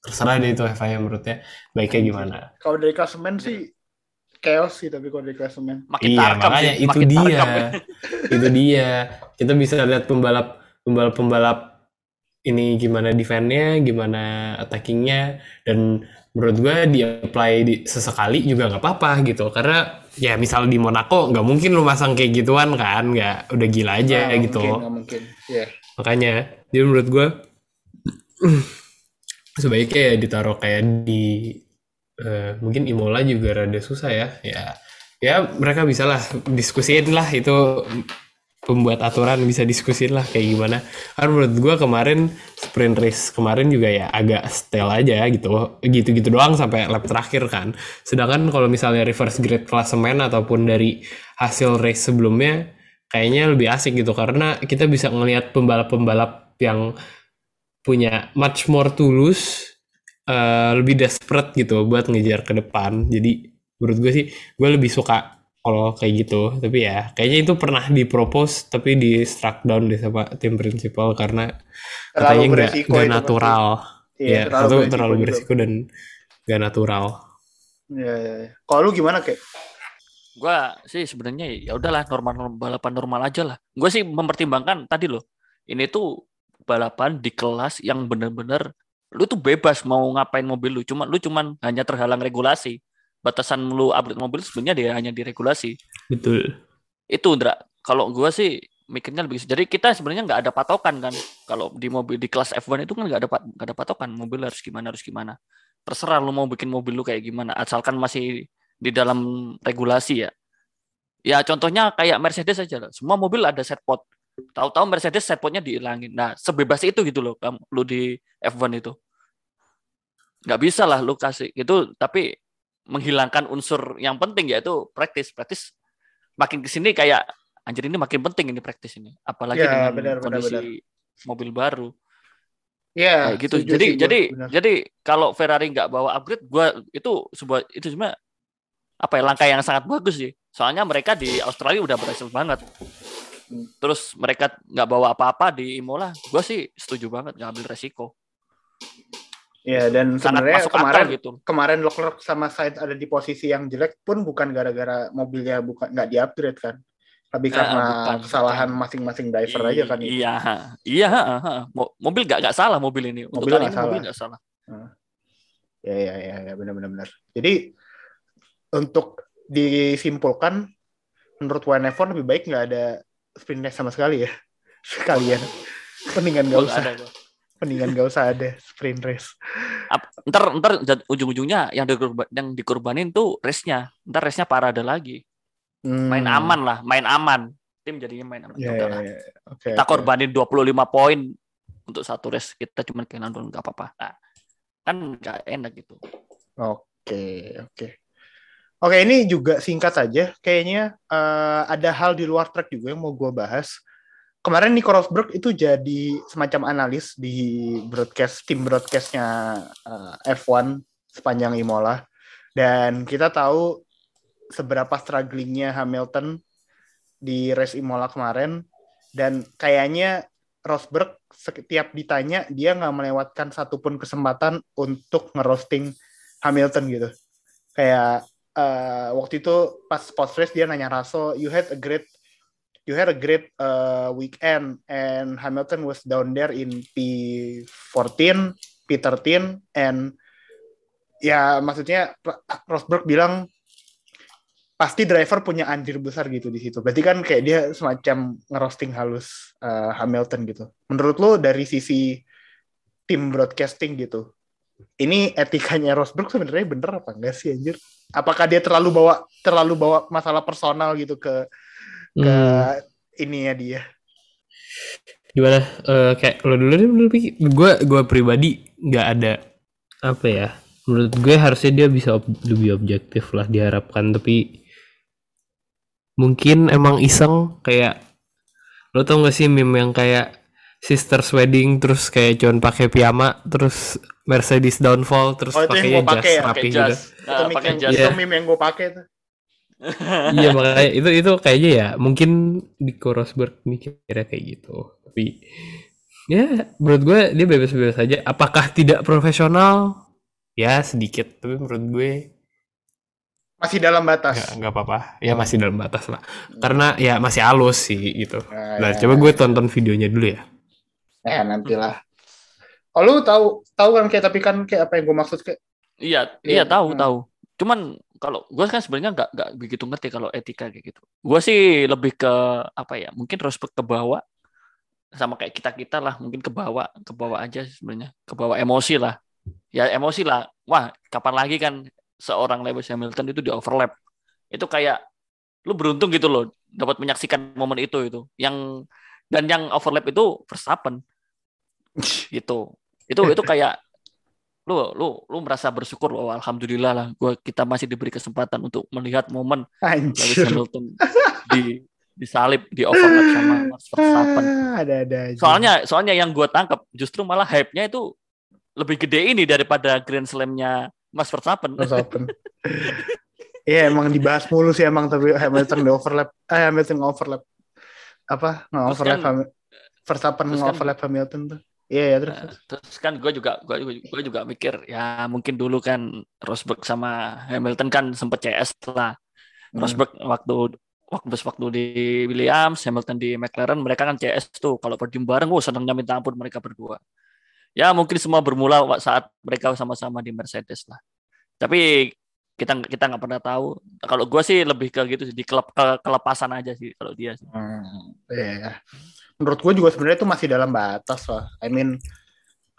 terserah deh itu FIA menurutnya baiknya gimana Kalau dari klasemen sih chaos sih tapi kalau dari klasemen. Makin iya tarkam makanya sih, itu makin dia ya. itu dia kita bisa lihat pembalap pembalap pembalap ini gimana defense-nya gimana attackingnya dan menurut gue di apply di sesekali juga nggak apa-apa gitu karena ya misal di Monaco nggak mungkin lu masang kayak gituan kan nggak udah gila aja Nggak gitu Mungkin, mungkin. Iya. makanya jadi menurut gue sebaiknya ya ditaruh kayak di eh, mungkin Imola juga rada susah ya ya ya mereka bisa lah diskusiin lah itu pembuat aturan bisa diskusiin lah kayak gimana. Kan menurut gue kemarin sprint race kemarin juga ya agak style aja gitu. Gitu-gitu doang sampai lap terakhir kan. Sedangkan kalau misalnya reverse grid klasemen ataupun dari hasil race sebelumnya kayaknya lebih asik gitu. Karena kita bisa ngelihat pembalap-pembalap yang punya much more tulus eh, lebih desperate gitu buat ngejar ke depan. Jadi menurut gue sih gue lebih suka kalau kayak gitu tapi ya kayaknya itu pernah dipropose tapi di struck down deh sama tim principal karena katanya nggak natural pasti. ya satu beresiko terlalu juga. berisiko dan nggak natural Iya, iya, iya. Kalau lu gimana kayak? Gua sih sebenarnya ya udahlah normal normal balapan normal aja lah. Gue sih mempertimbangkan tadi loh. Ini tuh balapan di kelas yang bener-bener lu tuh bebas mau ngapain mobil lu. Cuma lu cuman hanya terhalang regulasi. Batasan lu upgrade mobil sebenarnya dia hanya diregulasi. betul. Itu Indra. Kalau gua sih mikirnya lebih jadi kita sebenarnya nggak ada patokan kan. Kalau di mobil di kelas F1 itu kan nggak ada nggak ada patokan. Mobil harus gimana harus gimana. Terserah lu mau bikin mobil lu kayak gimana. Asalkan masih di dalam regulasi ya. Ya contohnya kayak Mercedes aja lah. Semua mobil ada set pot tahu-tahu Mercedes set potnya dihilangin. Nah sebebas itu gitu loh kamu lu di F1 itu. Nggak bisa lah lu kasih. Itu tapi menghilangkan unsur yang penting yaitu praktis praktis makin ke sini kayak anjir ini makin penting ini praktis ini apalagi Ya, dengan benar, benar, kondisi mobil baru Iya, kayak gitu. setuju Jadi gua, jadi benar. jadi kalau Ferrari nggak bawa upgrade, gua itu sebuah itu cuma apa ya langkah yang sangat bagus sih. Soalnya mereka di Australia udah berhasil banget. Hmm. Terus mereka nggak bawa apa-apa di Imola, gua sih setuju banget ngambil resiko. Iya, dan sebenarnya kemarin gitu. kemarin Leclerc sama Sainz ada di posisi yang jelek pun bukan gara-gara mobilnya bukan nggak di-upgrade kan. Lebih Eh, karena bukan, kesalahan masing-masing driver aja kan. itu. Iya, iya, ha, ha. Mo- mobil nggak nggak salah mobil ini. Untuk Mobil nggak ini mobil salah. nggak salah. Ya, ya, ya, ya benar-benar benar. Jadi untuk disimpulkan menurut WNF1 lebih baik nggak ada sprint race sama sekali ya. Sekalian. Mendingan nggak usah. ada. Mendingan nggak usah ada sprint race. Ap- ntar ntar ujung-ujungnya yang dikorban, yang dikorbanin tuh race-nya. Ntar race-nya parade lagi. Hmm. Main aman lah, main aman. Tim jadinya main aman. Ya, Udah ya, lah. ya. Oke. kita oke. korbanin 25 poin untuk satu race kita cuma kehilangan poin nggak apa-apa nah, kan nggak enak gitu Oke, oke. Oke, ini juga singkat saja. Kayaknya eh, ada hal di luar track juga yang mau gue bahas. Kemarin Nico Rosberg itu jadi semacam analis di broadcast tim broadcastnya eh, F1 sepanjang Imola. Dan kita tahu seberapa strugglingnya Hamilton di race Imola kemarin. Dan kayaknya Rosberg setiap ditanya dia nggak melewatkan satupun kesempatan untuk ngerosting Hamilton gitu. Kayak eh, waktu itu pas post race dia nanya Russell, you had a great you had a great uh, weekend and Hamilton was down there in P14, P13 and ya maksudnya Rosberg bilang pasti driver punya anjir besar gitu di situ. Berarti kan kayak dia semacam ngerosting halus uh, Hamilton gitu. Menurut lo dari sisi tim broadcasting gitu. Ini etikanya Rosberg sebenarnya bener apa enggak sih anjir? Apakah dia terlalu bawa terlalu bawa masalah personal gitu ke ke Hmm. ini ya dia? gimana Eh, kayak lo dulu deh menurut Piki. gue gue pribadi nggak ada apa ya menurut gue harusnya dia bisa ob- lebih objektif lah diharapkan tapi mungkin emang iseng kayak lo tau gak sih meme yang kayak sisters wedding terus kayak cuman pakai piyama terus Mercedes downfall terus Oh, pakai jas ya, rapi pakai gitu Nah, pakai yang, jas. itu Iya. meme yang gue pakai tuh. Iya makanya itu itu kayaknya ya mungkin di Rosberg mikirnya kayak gitu. Tapi ya menurut gue dia bebas-bebas saja apakah tidak profesional? Ya sedikit. Tapi menurut gue Masih dalam batas. nggak apa-apa. Ya masih dalam batas lah. Karena ya masih halus sih gitu. Nah, nah ya, coba gue tonton videonya dulu ya. Eh nantilah. Oh lu tahu tahu kan kayak tapi kan kayak apa yang gue maksud kayak Iya, Iya, iya tahu hmm. tahu. Cuman kalau gue kan sebenarnya nggak nggak begitu ngerti kalau etika kayak gitu. Gue sih lebih ke apa ya? Mungkin respect ke bawah sama kayak kita kita lah. Mungkin ke bawah ke bawah aja sebenarnya. Ke bawah emosi lah. Ya emosi lah. Wah kapan lagi kan seorang Lewis Hamilton itu di overlap. Itu kayak lu beruntung gitu loh dapat menyaksikan momen itu itu. Yang dan yang overlap itu Verstappen gitu. Itu itu kayak lu lu lu merasa bersyukur loh alhamdulillah lah gua kita masih diberi kesempatan untuk melihat momen Lewis. Hamilton di disalip di overlap sama Max Verstappen. Ah, ada ada aja. Soalnya soalnya yang gua tangkap justru malah hype-nya itu lebih gede ini daripada Grand Slam-nya Max Verstappen. Verstappen. Iya emang dibahas mulu sih emang tapi Hamilton di overlap. Eh Hamilton nge-overlap. Apa? Nge-overlap kan- Hamil- Verstappen terus kan- Hamilton tuh. Iya ya terus. Nah, terus kan gue juga gue juga, gua juga mikir ya mungkin dulu kan Rosberg sama Hamilton kan sempet CS lah. Hmm. Rosberg waktu waktu waktu di Williams, Hamilton di McLaren, mereka kan CS tuh. Kalau podium bareng, wah senangnya minta ampun mereka berdua. Ya mungkin semua bermula saat mereka sama-sama di Mercedes lah. Tapi kita kita nggak pernah tahu. Kalau gue sih lebih ke gitu sih, di kelep, ke- kelepasan aja sih kalau dia. sih. Hmm, Iya. Menurut gue juga sebenarnya itu masih dalam batas lah. I mean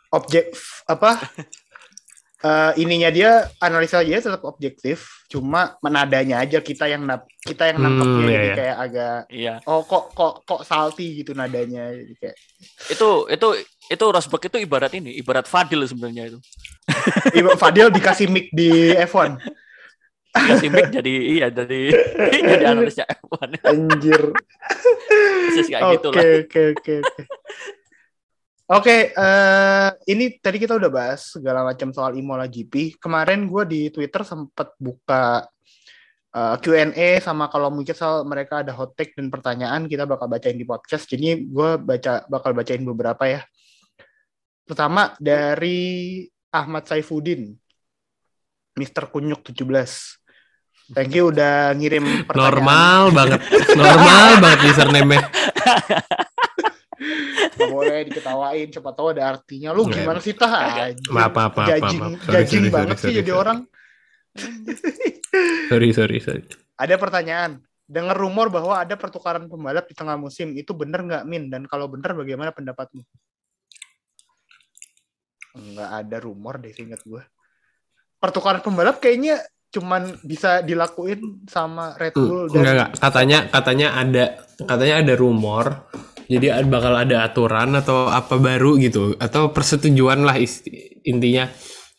objek apa? eh, ininya dia analisa dia tetap objektif, cuma menadanya aja kita yang nap, kita yang Hmm, nangkepnya iya, iya. kayak agak Iya. oh kok kok kok salty gitu nadanya jadi kayak Itu itu itu Rosberg itu ibarat ini, ibarat Fadil sebenarnya itu. Ibu Fadil dikasih mic di F1 Mic jadi iya jadi jadi analisnya F1. anjir Persis kayak Oke gitu lah. oke oke oke. Oke, eh, ini tadi kita udah bahas segala macam soal Imola GP. Kemarin gue di Twitter sempat buka eh, Q&A sama kalau mungkin soal mereka ada hot take dan pertanyaan kita bakal bacain di podcast. Jadi gue baca bakal bacain beberapa ya. Pertama dari Ahmad Saifuddin, Mr. Kunyuk 17. Thank you udah ngirim pertanyaan. normal banget normal banget username-nya Gak boleh diketawain, siapa tahu ada artinya. Lu Nggak. gimana sih tah? Maaf, maaf, maaf, Judging, maaf. Sorry, judging sorry, banget sorry, sih sorry, jadi sorry. orang. sorry sorry sorry Ada pertanyaan. Dengar rumor bahwa ada pertukaran pembalap di tengah musim. Itu bener nggak, Min? Dan kalau bener, bagaimana pendapatmu? Nggak ada rumor deh, ingat gue. Pertukaran pembalap kayaknya cuman bisa dilakuin sama Red Bull Hmm, enggak dan enggak. Katanya katanya ada katanya ada rumor jadi ad- bakal ada aturan atau apa baru gitu atau persetujuan lah isti- intinya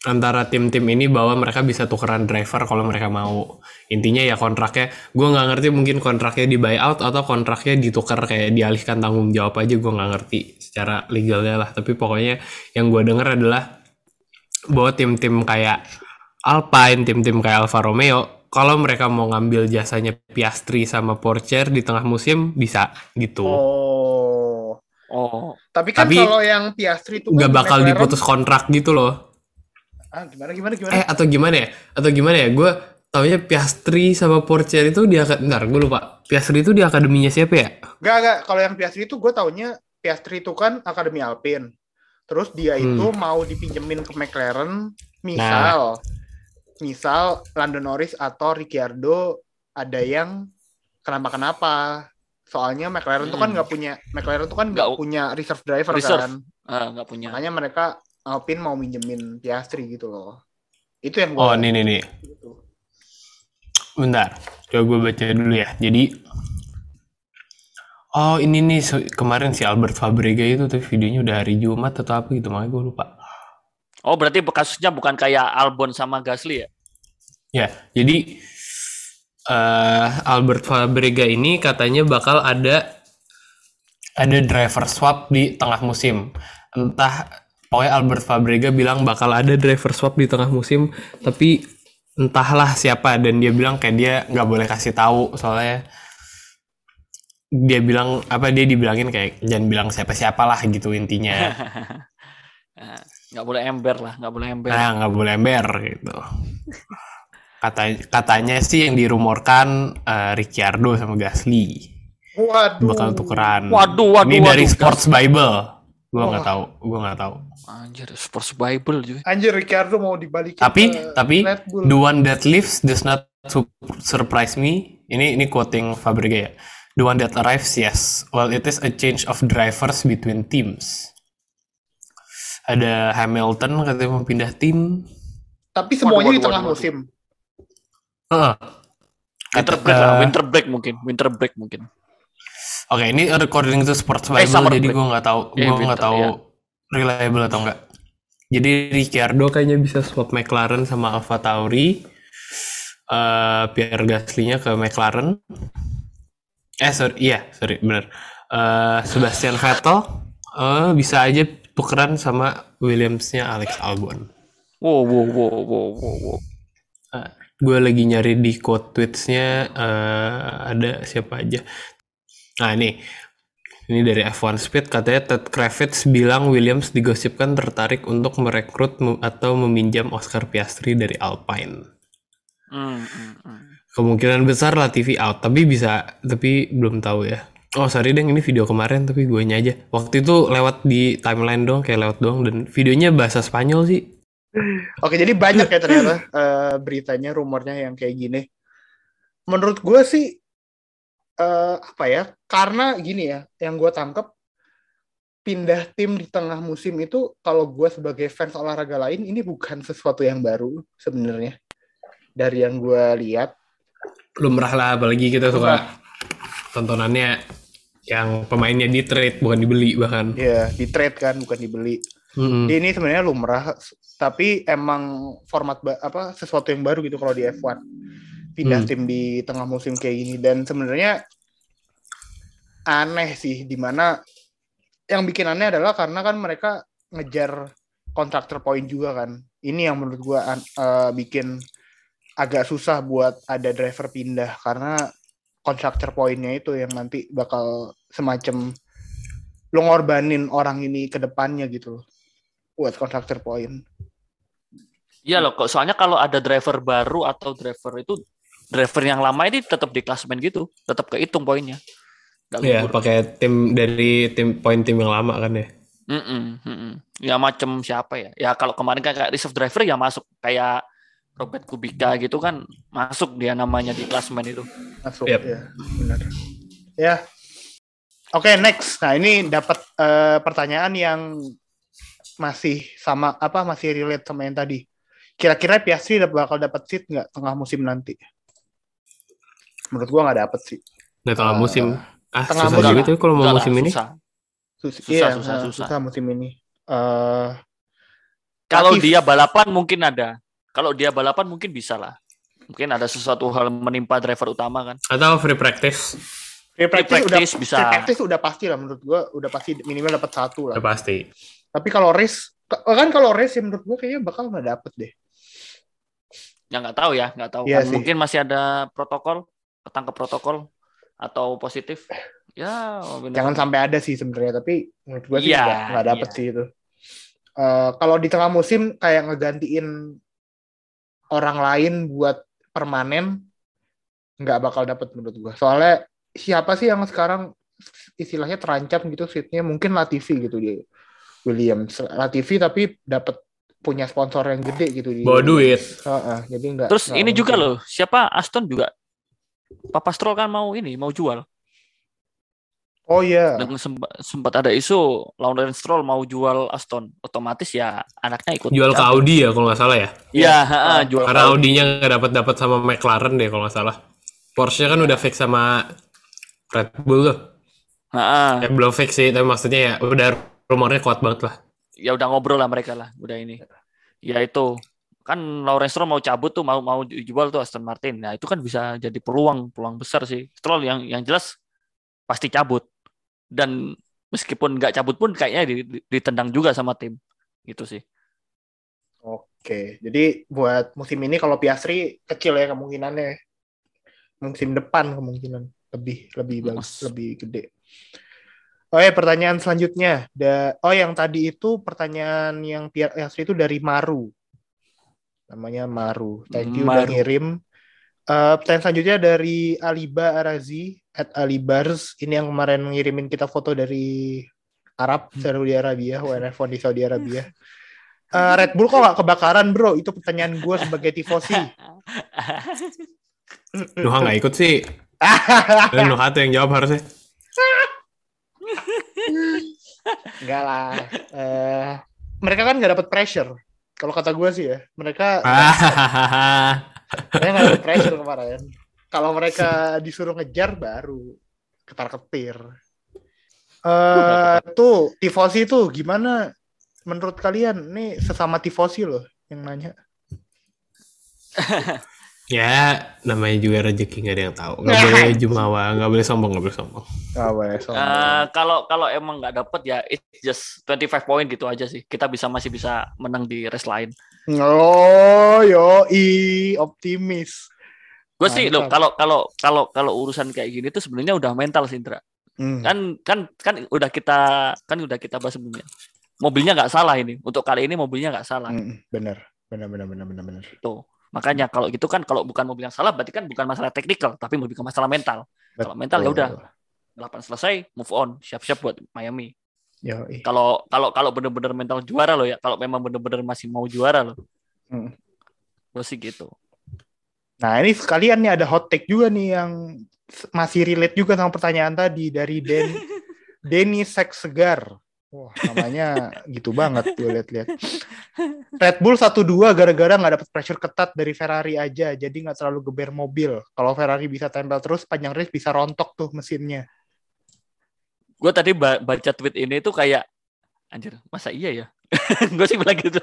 antara tim-tim ini bahwa mereka bisa tukeran driver kalau mereka mau. Intinya ya kontraknya gue nggak ngerti mungkin kontraknya di buyout atau kontraknya ditukar kayak dialihkan tanggung jawab aja gue nggak ngerti secara legalnya lah. Tapi pokoknya yang gue denger adalah bahwa tim-tim kayak Alpine, tim-tim kayak Alfa Romeo, kalau mereka mau ngambil jasanya Piastri sama Porsche di tengah musim bisa gitu. Oh. Oh, Tapi kan Tapi kalau yang Piastri itu Nggak kan bakal McLaren- diputus kontrak gitu loh. Ah, gimana gimana gimana? Eh atau gimana ya? Atau gimana ya? Gue taunya Piastri sama Porsche itu di akad- bentar gue lupa. Piastri itu di akademinya siapa ya? Gak, gak. Kalau yang Piastri itu gue taunya Piastri itu kan Akademi Alpine. Terus dia Hmm. itu mau dipinjemin ke McLaren. Misal, misal Lando Norris atau Ricciardo ada yang kenapa-kenapa. Soalnya McLaren tuh kan Hmm. nggak punya McLaren tuh kan nggak punya reserve driver Reserve. kan. nggak punya. Makanya mereka Alpine mau minjemin Piastri gitu loh. Itu yang Oh, gua nih nih nih. gitu. Bentar. Coba gue baca dulu ya. Jadi Oh ini nih kemarin si Albert Fabrega itu tuh videonya udah hari Jumat atau apa gitu makanya gue lupa. Oh, berarti kasusnya bukan kayak Albon sama Gasly ya? Ya, jadi eh Albert Fabrega ini katanya bakal ada ada driver swap di tengah musim. Entah pokoknya Albert Fabrega bilang bakal ada driver swap di tengah musim, tapi entahlah siapa dan dia bilang kayak dia nggak boleh kasih tahu soalnya dia bilang apa dia dibilangin kayak jangan bilang siapa-siapa lah gitu intinya. Nggak boleh ember lah, nggak boleh ember. Nah, nggak boleh ember gitu. Kata, katanya sih yang dirumorkan eh, Ricciardo sama Gasly Waduh. bakal tukeran. Waduh, waduh, Ini dari waduh. Sports Bible. Gua nggak Wah. tahu, gua nggak tahu. Anjir, Sports Bible juga. Anjir Ricardo mau dibalikin Tapi ke tapi Red Bull. the one that lives does not su- surprise me. Ini ini quoting Fabrega ya. The one that arrives, yes. Well, it is a change of drivers between teams. Ada Hamilton katanya mau pindah tim. Tapi semuanya Waduh, di waduh, tengah waduh, musim. Heeh. Winter break lah, eh, winter break mungkin, winter break mungkin. Oke, ini according to Sports Eh, Bible, summer jadi gue nggak tahu, Eh, gue nggak tahu iya. reliable atau enggak. Jadi Ricciardo kayaknya bisa swap McLaren sama Alfa Tauri. Eh Pierre Gasly-nya ke McLaren. Eh sorry, iya sorry bener. Eh Sebastian Vettel eh bisa aja tukeran sama Williams-nya Alex Albon. Wow, wow, wow, wow, wow, wow. gue lagi nyari di quote tweetsnya eh, ada siapa aja nah ini ini dari F1 Speed katanya Ted Kravitz bilang Williams digosipkan tertarik untuk merekrut atau meminjam Oscar Piastri dari Alpine Hmm, hmm, hmm. kemungkinan besar lah TV out tapi bisa tapi belum tahu ya oh sorry deng ini video kemarin tapi gue aja waktu itu lewat di timeline dong kayak lewat doang dan videonya bahasa Spanyol sih Oke, jadi banyak ya ternyata eh, beritanya, rumornya yang kayak gini. Menurut gue sih eh, apa ya? Karena gini ya, yang gue tangkep pindah tim di tengah musim itu kalau gue sebagai fans olahraga lain ini bukan sesuatu yang baru sebenarnya. Dari yang gue lihat, lumrah lah apalagi kita suka tontonannya yang pemainnya di trade bukan dibeli bahkan ya di trade kan bukan dibeli. Jadi ini sebenarnya lumrah, tapi emang format apa sesuatu yang baru gitu kalau di F1 pindah Hmm. tim di tengah musim kayak gini dan sebenarnya aneh sih di mana yang bikin aneh adalah karena kan mereka ngejar kontraktor poin juga kan. Ini yang menurut gua eh, bikin agak susah buat ada driver pindah karena kontraktor poinnya itu yang nanti bakal semacam lo ngorbanin orang ini ke depannya gitu loh buat kontraktor poin. Iya loh, kok soalnya kalau ada driver baru atau driver itu driver yang lama ini tetap di klasemen gitu, tetap kehitung poinnya. Iya, pakai tim dari tim poin tim yang lama kan ya. Mm-mm, mm-mm. Ya macam siapa ya? Ya kalau kemarin kan kayak reserve driver ya masuk kayak Robert Kubica gitu kan masuk dia namanya di klasemen itu. Masuk Yep. ya, benar. Ya. Oke, next. Nah, ini dapat eh, pertanyaan yang masih sama apa masih relate sama yang tadi. Kira-kira Piastri bakal dapat seat nggak tengah musim nanti? Menurut gua nggak dapet sih. Nah, tengah Eh, musim. Ah, tengah susah musim. juga tuh kalau mau musim ini. susah. Sus- Susah, iya, susah, susah. musim ini. Eh, Kalau Latif. dia balapan mungkin ada. Kalau dia balapan mungkin bisa lah. Mungkin ada sesuatu hal menimpa driver utama kan. Atau free practice. free practice, practice udah bisa. free practice udah pasti lah menurut gua udah pasti minimal dapat satu lah. Udah pasti. Tapi kalau race kan kalau race ya menurut gua kayaknya bakal nggak dapet deh. Ya nggak tahu ya, nggak tahu. Iya kan. Mungkin masih ada protokol, ketangkep protokol atau positif. Ya, benar. Jangan sampai ada sih sebenarnya, tapi menurut gue sih Iya, nggak nggak dapet iya. sih itu. Eh, kalau di tengah musim kayak ngegantiin orang lain buat permanen, nggak bakal dapet menurut gue. Soalnya siapa sih yang sekarang istilahnya terancam gitu seatnya mungkin Latifi gitu di Williams. Latifi tapi dapat punya sponsor yang gede gitu di Bawa duit. Heeh, jadi nggak. Terus nggak ini juga mungkin. loh, siapa Aston juga Papa Stroll kan mau ini, mau jual. Oh iya. Dan sempat, sempat ada isu Lawrence Stroll mau jual Aston, otomatis ya anaknya ikut Jual ke. Audi ya kalau nggak salah ya. Iya, heeh, jual ke Karena Audi. Audi-nya nggak dapat dapat sama McLaren deh kalau nggak salah. Porsche kan udah fix sama Red Bull tuh. Heeh. Ya, belum fix sih, tapi maksudnya ya udah rumornya kuat banget lah. ya udah ngobrol lah mereka lah udah ini ya itu kan Lawrence Stroll mau cabut tuh mau mau dijual tuh Aston Martin nah itu kan bisa jadi peluang peluang besar sih Stroll yang yang jelas pasti cabut dan meskipun nggak cabut pun kayaknya di- di- ditendang juga sama tim gitu sih Oke, jadi buat musim ini kalau Piastri kecil ya kemungkinannya. Musim depan kemungkinan lebih lebih bagus, Mas. lebih gede. Oh ya, pertanyaan selanjutnya. Da oh yang tadi itu pertanyaan yang Piastri itu dari Maru. Namanya Maru. Thank you udah Maru. ngirim. Eh, pertanyaan selanjutnya dari Aliba Arazi at Alibars. Ini yang kemarin ngirimin kita foto dari Arab, Saudi Arabia, WNF1 di Saudi Arabia. Eh, Red Bull kok gak kebakaran bro? Itu pertanyaan gue sebagai tifosi. Nuha nggak ikut sih. Dan Nuha tuh yang jawab harusnya. Enggak lah. Eh, mereka kan gak dapat pressure. Kalau kata gue sih ya, mereka Ah. mereka gak dapat pressure kemarin. Kalau mereka disuruh ngejar baru ketar ketir. Eh tuh tifosi tuh gimana menurut kalian? Nih sesama tifosi loh yang nanya. ya, namanya juga rezeki nggak ada yang tahu. Nggak boleh jumawa, nggak boleh sombong, nggak boleh sombong. Gak boleh sombong. Eh, kalau kalau emang nggak dapet ya it's just 25 point gitu aja sih kita bisa masih bisa menang di race lain Oh, yo, i optimis. Gue sih loh Mantap. kalau kalau kalau kalau urusan kayak gini tuh sebenarnya udah mental sih Indra. Hmm. kan kan kan udah kita kan udah kita bahas sebelumnya. Mobilnya nggak salah ini. Untuk kali ini mobilnya nggak salah. Hmm, bener, bener, bener, bener, bener, bener. tuh. Makanya kalau gitu kan kalau bukan mobil yang salah berarti kan bukan masalah teknikal tapi lebih ke masalah mental. Kalau mental ya udah. delapan selesai move on. Siap-siap buat Miami. Yo, i. kalau kalau kalau bener-bener mental juara loh ya. Kalau memang bener-bener masih mau juara loh. Hmm. gue sih gitu Nah, ini sekalian nih ada hot take juga nih yang masih relate juga sama pertanyaan tadi dari Den Denny Seks Segar. Wah, namanya gitu banget gue lihat-lihat. Red Bull 1-2 gara-gara nggak dapat pressure ketat dari Ferrari aja, jadi nggak terlalu geber mobil. Kalau Ferrari bisa tempel terus, panjang race bisa rontok tuh mesinnya. gue tadi ba- baca tweet ini tuh kayak anjir masa iya ya gue sih bilang gitu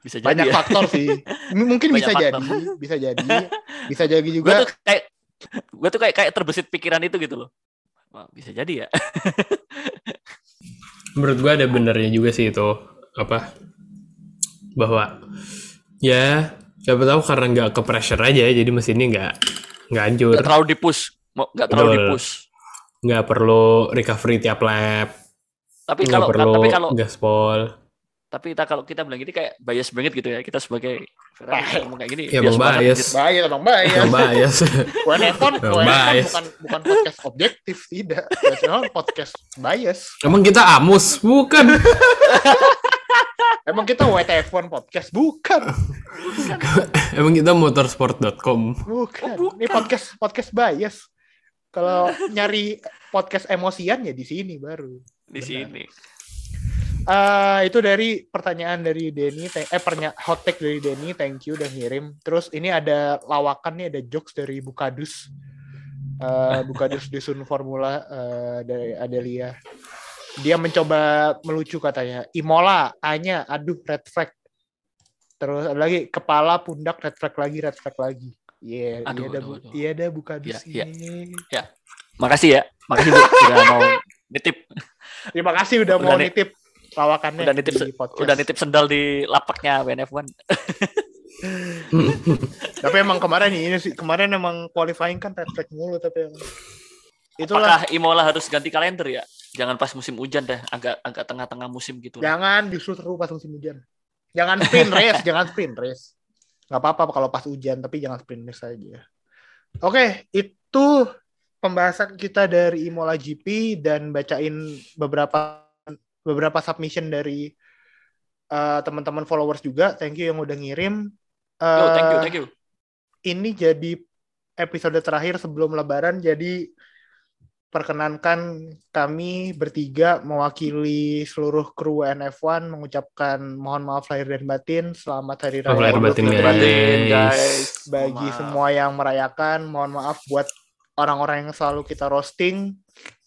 bisa jadi Banyak ya. faktor sih. M- Mungkin Banyak bisa faktor. jadi, bisa jadi, bisa jadi gue juga. tuh kayak gue tuh kayak kayak terbesit pikiran itu gitu loh Wah, bisa jadi ya Menurut gua ada benernya juga sih itu apa bahwa ya siapa tahu karena nggak ke pressure aja jadi mesinnya nggak nggak hancur nggak terlalu dipush Mau- nggak terlalu Betul. dipush nggak perlu recovery tiap lap tapi nggak kalau perlu tapi kalau gaspol tapi kita kalau kita bilang gini kayak bias banget gitu ya kita sebagai Ferrari ngomong kayak gini Ya, bias. anjir. Bahaya, bang, bias WNF1, Emang WNF1 bias. bukan bukan podcast objektif tidak. WNF1 podcast bias. emang kita amus bukan Emang kita WTF1 podcast bukan. emang kita motorsport.com Bukan. Oh, bukan. Ini podcast podcast bias. Kalau nyari podcast emosian ya di sini baru. di Benar. sini Eh itu dari pertanyaan dari Denny, eh pernya hot take dari Denny, thank you udah ngirim. Terus ini ada lawakan nih, ada jokes dari Bukadus. Eh Bukadus Dusun Formula eh, dari Adelia. Dia mencoba melucu katanya. Imola, A-nya, aduh red flag. Terus ada lagi kepala, pundak, red flag lagi, red flag lagi. Iya, iya ada, iya ada Bukadus iya. ini. makasih ya makasih bu udah mau nitip Terima kasih udah, Udah mau nih. nitip lawakannya Udah nitip di podcast. udah nitip sendal di lapaknya WNF1 Tapi emang kemarin ini sih kemarin emang qualifying kan red flag mulu tapi emang. itulah Apakah Imola harus ganti kalender ya? Jangan pas musim hujan deh, agak agak tengah-tengah musim gitu. lah. jangan justru seru pas musim hujan. Jangan sprint race, jangan sprint race. Nggak apa-apa kalau pas hujan tapi jangan sprint race aja. Oke, itu pembahasan kita dari Imola GP dan bacain beberapa beberapa submission dari eh, teman-teman followers juga. Thank you yang udah ngirim. Yo, thank you, Eh, thank you. ini jadi episode terakhir sebelum lebaran jadi perkenankan kami bertiga mewakili seluruh kru NF1 mengucapkan mohon maaf lahir dan batin. Selamat hari raya. Lahir Idul batin, Fitri Batin, guys. guys. Bagi Maaf. semua yang merayakan, mohon maaf buat orang-orang yang selalu kita roasting.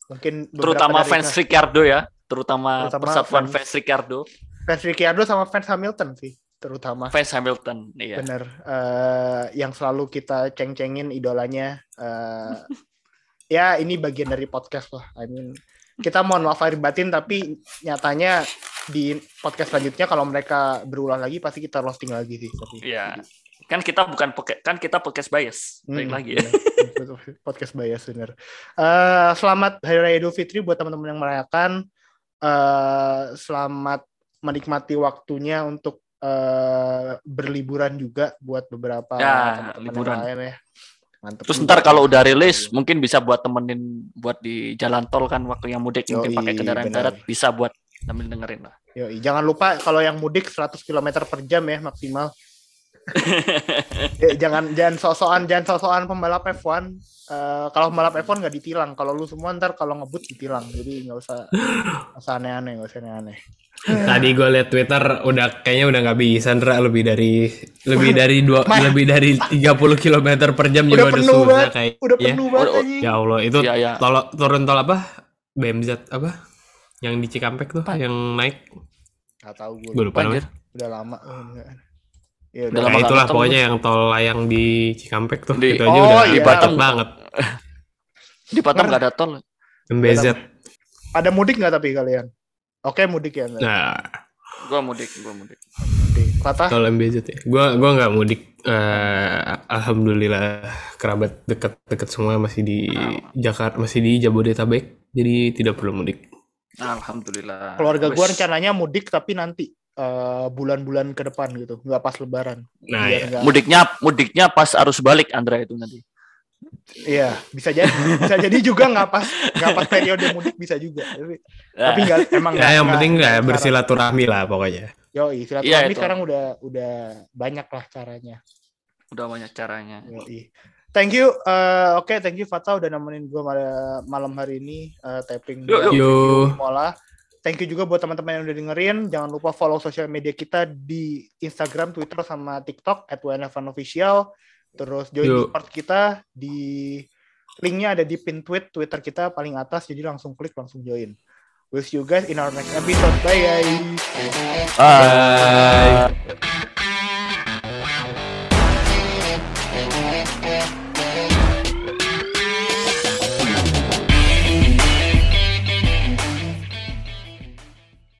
Mungkin Terutama dari- fans Ricardo ya, terutama, Terutama persatuan fans- fans Ricardo, fans Ricciardo sama fans Hamilton sih, terutama. fans Hamilton. Iya. Bener, eh, yang selalu kita ceng-cengin idolanya. eh, ya ini bagian dari podcast lah. I mean, kita mohon maaf lahir batin, tapi nyatanya di podcast selanjutnya kalau mereka berulang lagi pasti kita roasting lagi sih. Tapi, Iya. Kan kita bukan kan kita podcast bias. Hmm, lagi ya. bener. podcast bias bener. Eh, selamat Hari Raya Idul Fitri buat teman-teman yang merayakan. Eh, selamat menikmati waktunya untuk eh, berliburan juga buat beberapa Ya, teman-teman liburan. lain ya. Mantep Terus juga. ntar kalau udah rilis mungkin bisa buat temenin buat di jalan tol kan waktu yang mudik mungkin Yoi, pakai kendaraan benar. darat bisa buat sambil dengerin lah. Yoi, jangan lupa kalau yang mudik 100 km per jam ya maksimal. Eh, jangan jangan sok-sokan jangan sok-sokan pembalap F1. Eh, kalau pembalap F1 nggak ditilang. Kalau lu semua ntar kalau ngebut ditilang. Jadi nggak usah nggak usah aneh-aneh, nggak usah aneh-aneh. Tadi gue liat Twitter udah kayaknya udah nggak bisa Ndra lebih dari lebih dari dua Mah. lebih dari 30 km per jam Udah juga udah penuh susah banget, kayak Udah ya. penuh banget Udah- anjing. Ya Allah itu Iya, iya. tol turun tol apa? BMZ apa? Yang di Cikampek tuh yang naik Nggak tahu gue. gue lupa. Udah lama. Oh, enggak. Ya, Udah Nah, itulah ketemu. pokoknya yang tol layang di Cikampek tuh Di- itu aja Oh, udah iya. banget. Di Batam nggak ada tol. MBZ. Ada mudik nggak tapi kalian? Oke mudik ya. Nah, Gua mudik, gua mudik. Mudik. Patah. tol MBZ ya. Gua gua nggak mudik. Eh, alhamdulillah kerabat dekat-dekat semua masih di Jakarta, masih di Jabodetabek. Jadi tidak perlu mudik. Alhamdulillah. Keluarga gue rencananya mudik tapi nanti eh, bulan-bulan ke depan gitu, nggak pas Lebaran. Nah, Biar ya. nggak- mudiknya mudiknya pas arus balik Andra itu nanti. Iya, bisa jadi, bisa jadi juga nggak pas, nggak pas periode mudik bisa juga. Tapi, tapi nggak, emang nggak- Ya, yang nggak- penting nggak bersilaturahmi lah pokoknya. Yoi, Iya, silaturahmi itu. sekarang udah udah banyak lah caranya. Udah banyak caranya. Yoi. Thank you, eh, oke, thank you Fata udah nemenin gue malam, hari ini eh, taping Yuk, yuk. Yo. Mola. Thank you juga buat teman-teman yang udah dengerin. Jangan lupa follow sosial media kita di Instagram, Twitter, sama TikTok at Official. Terus join Yuk. Discord kita di linknya ada di pin tweet Twitter kita paling atas. Jadi langsung klik langsung join. We'll see you guys in our next episode. Bye guys. Bye.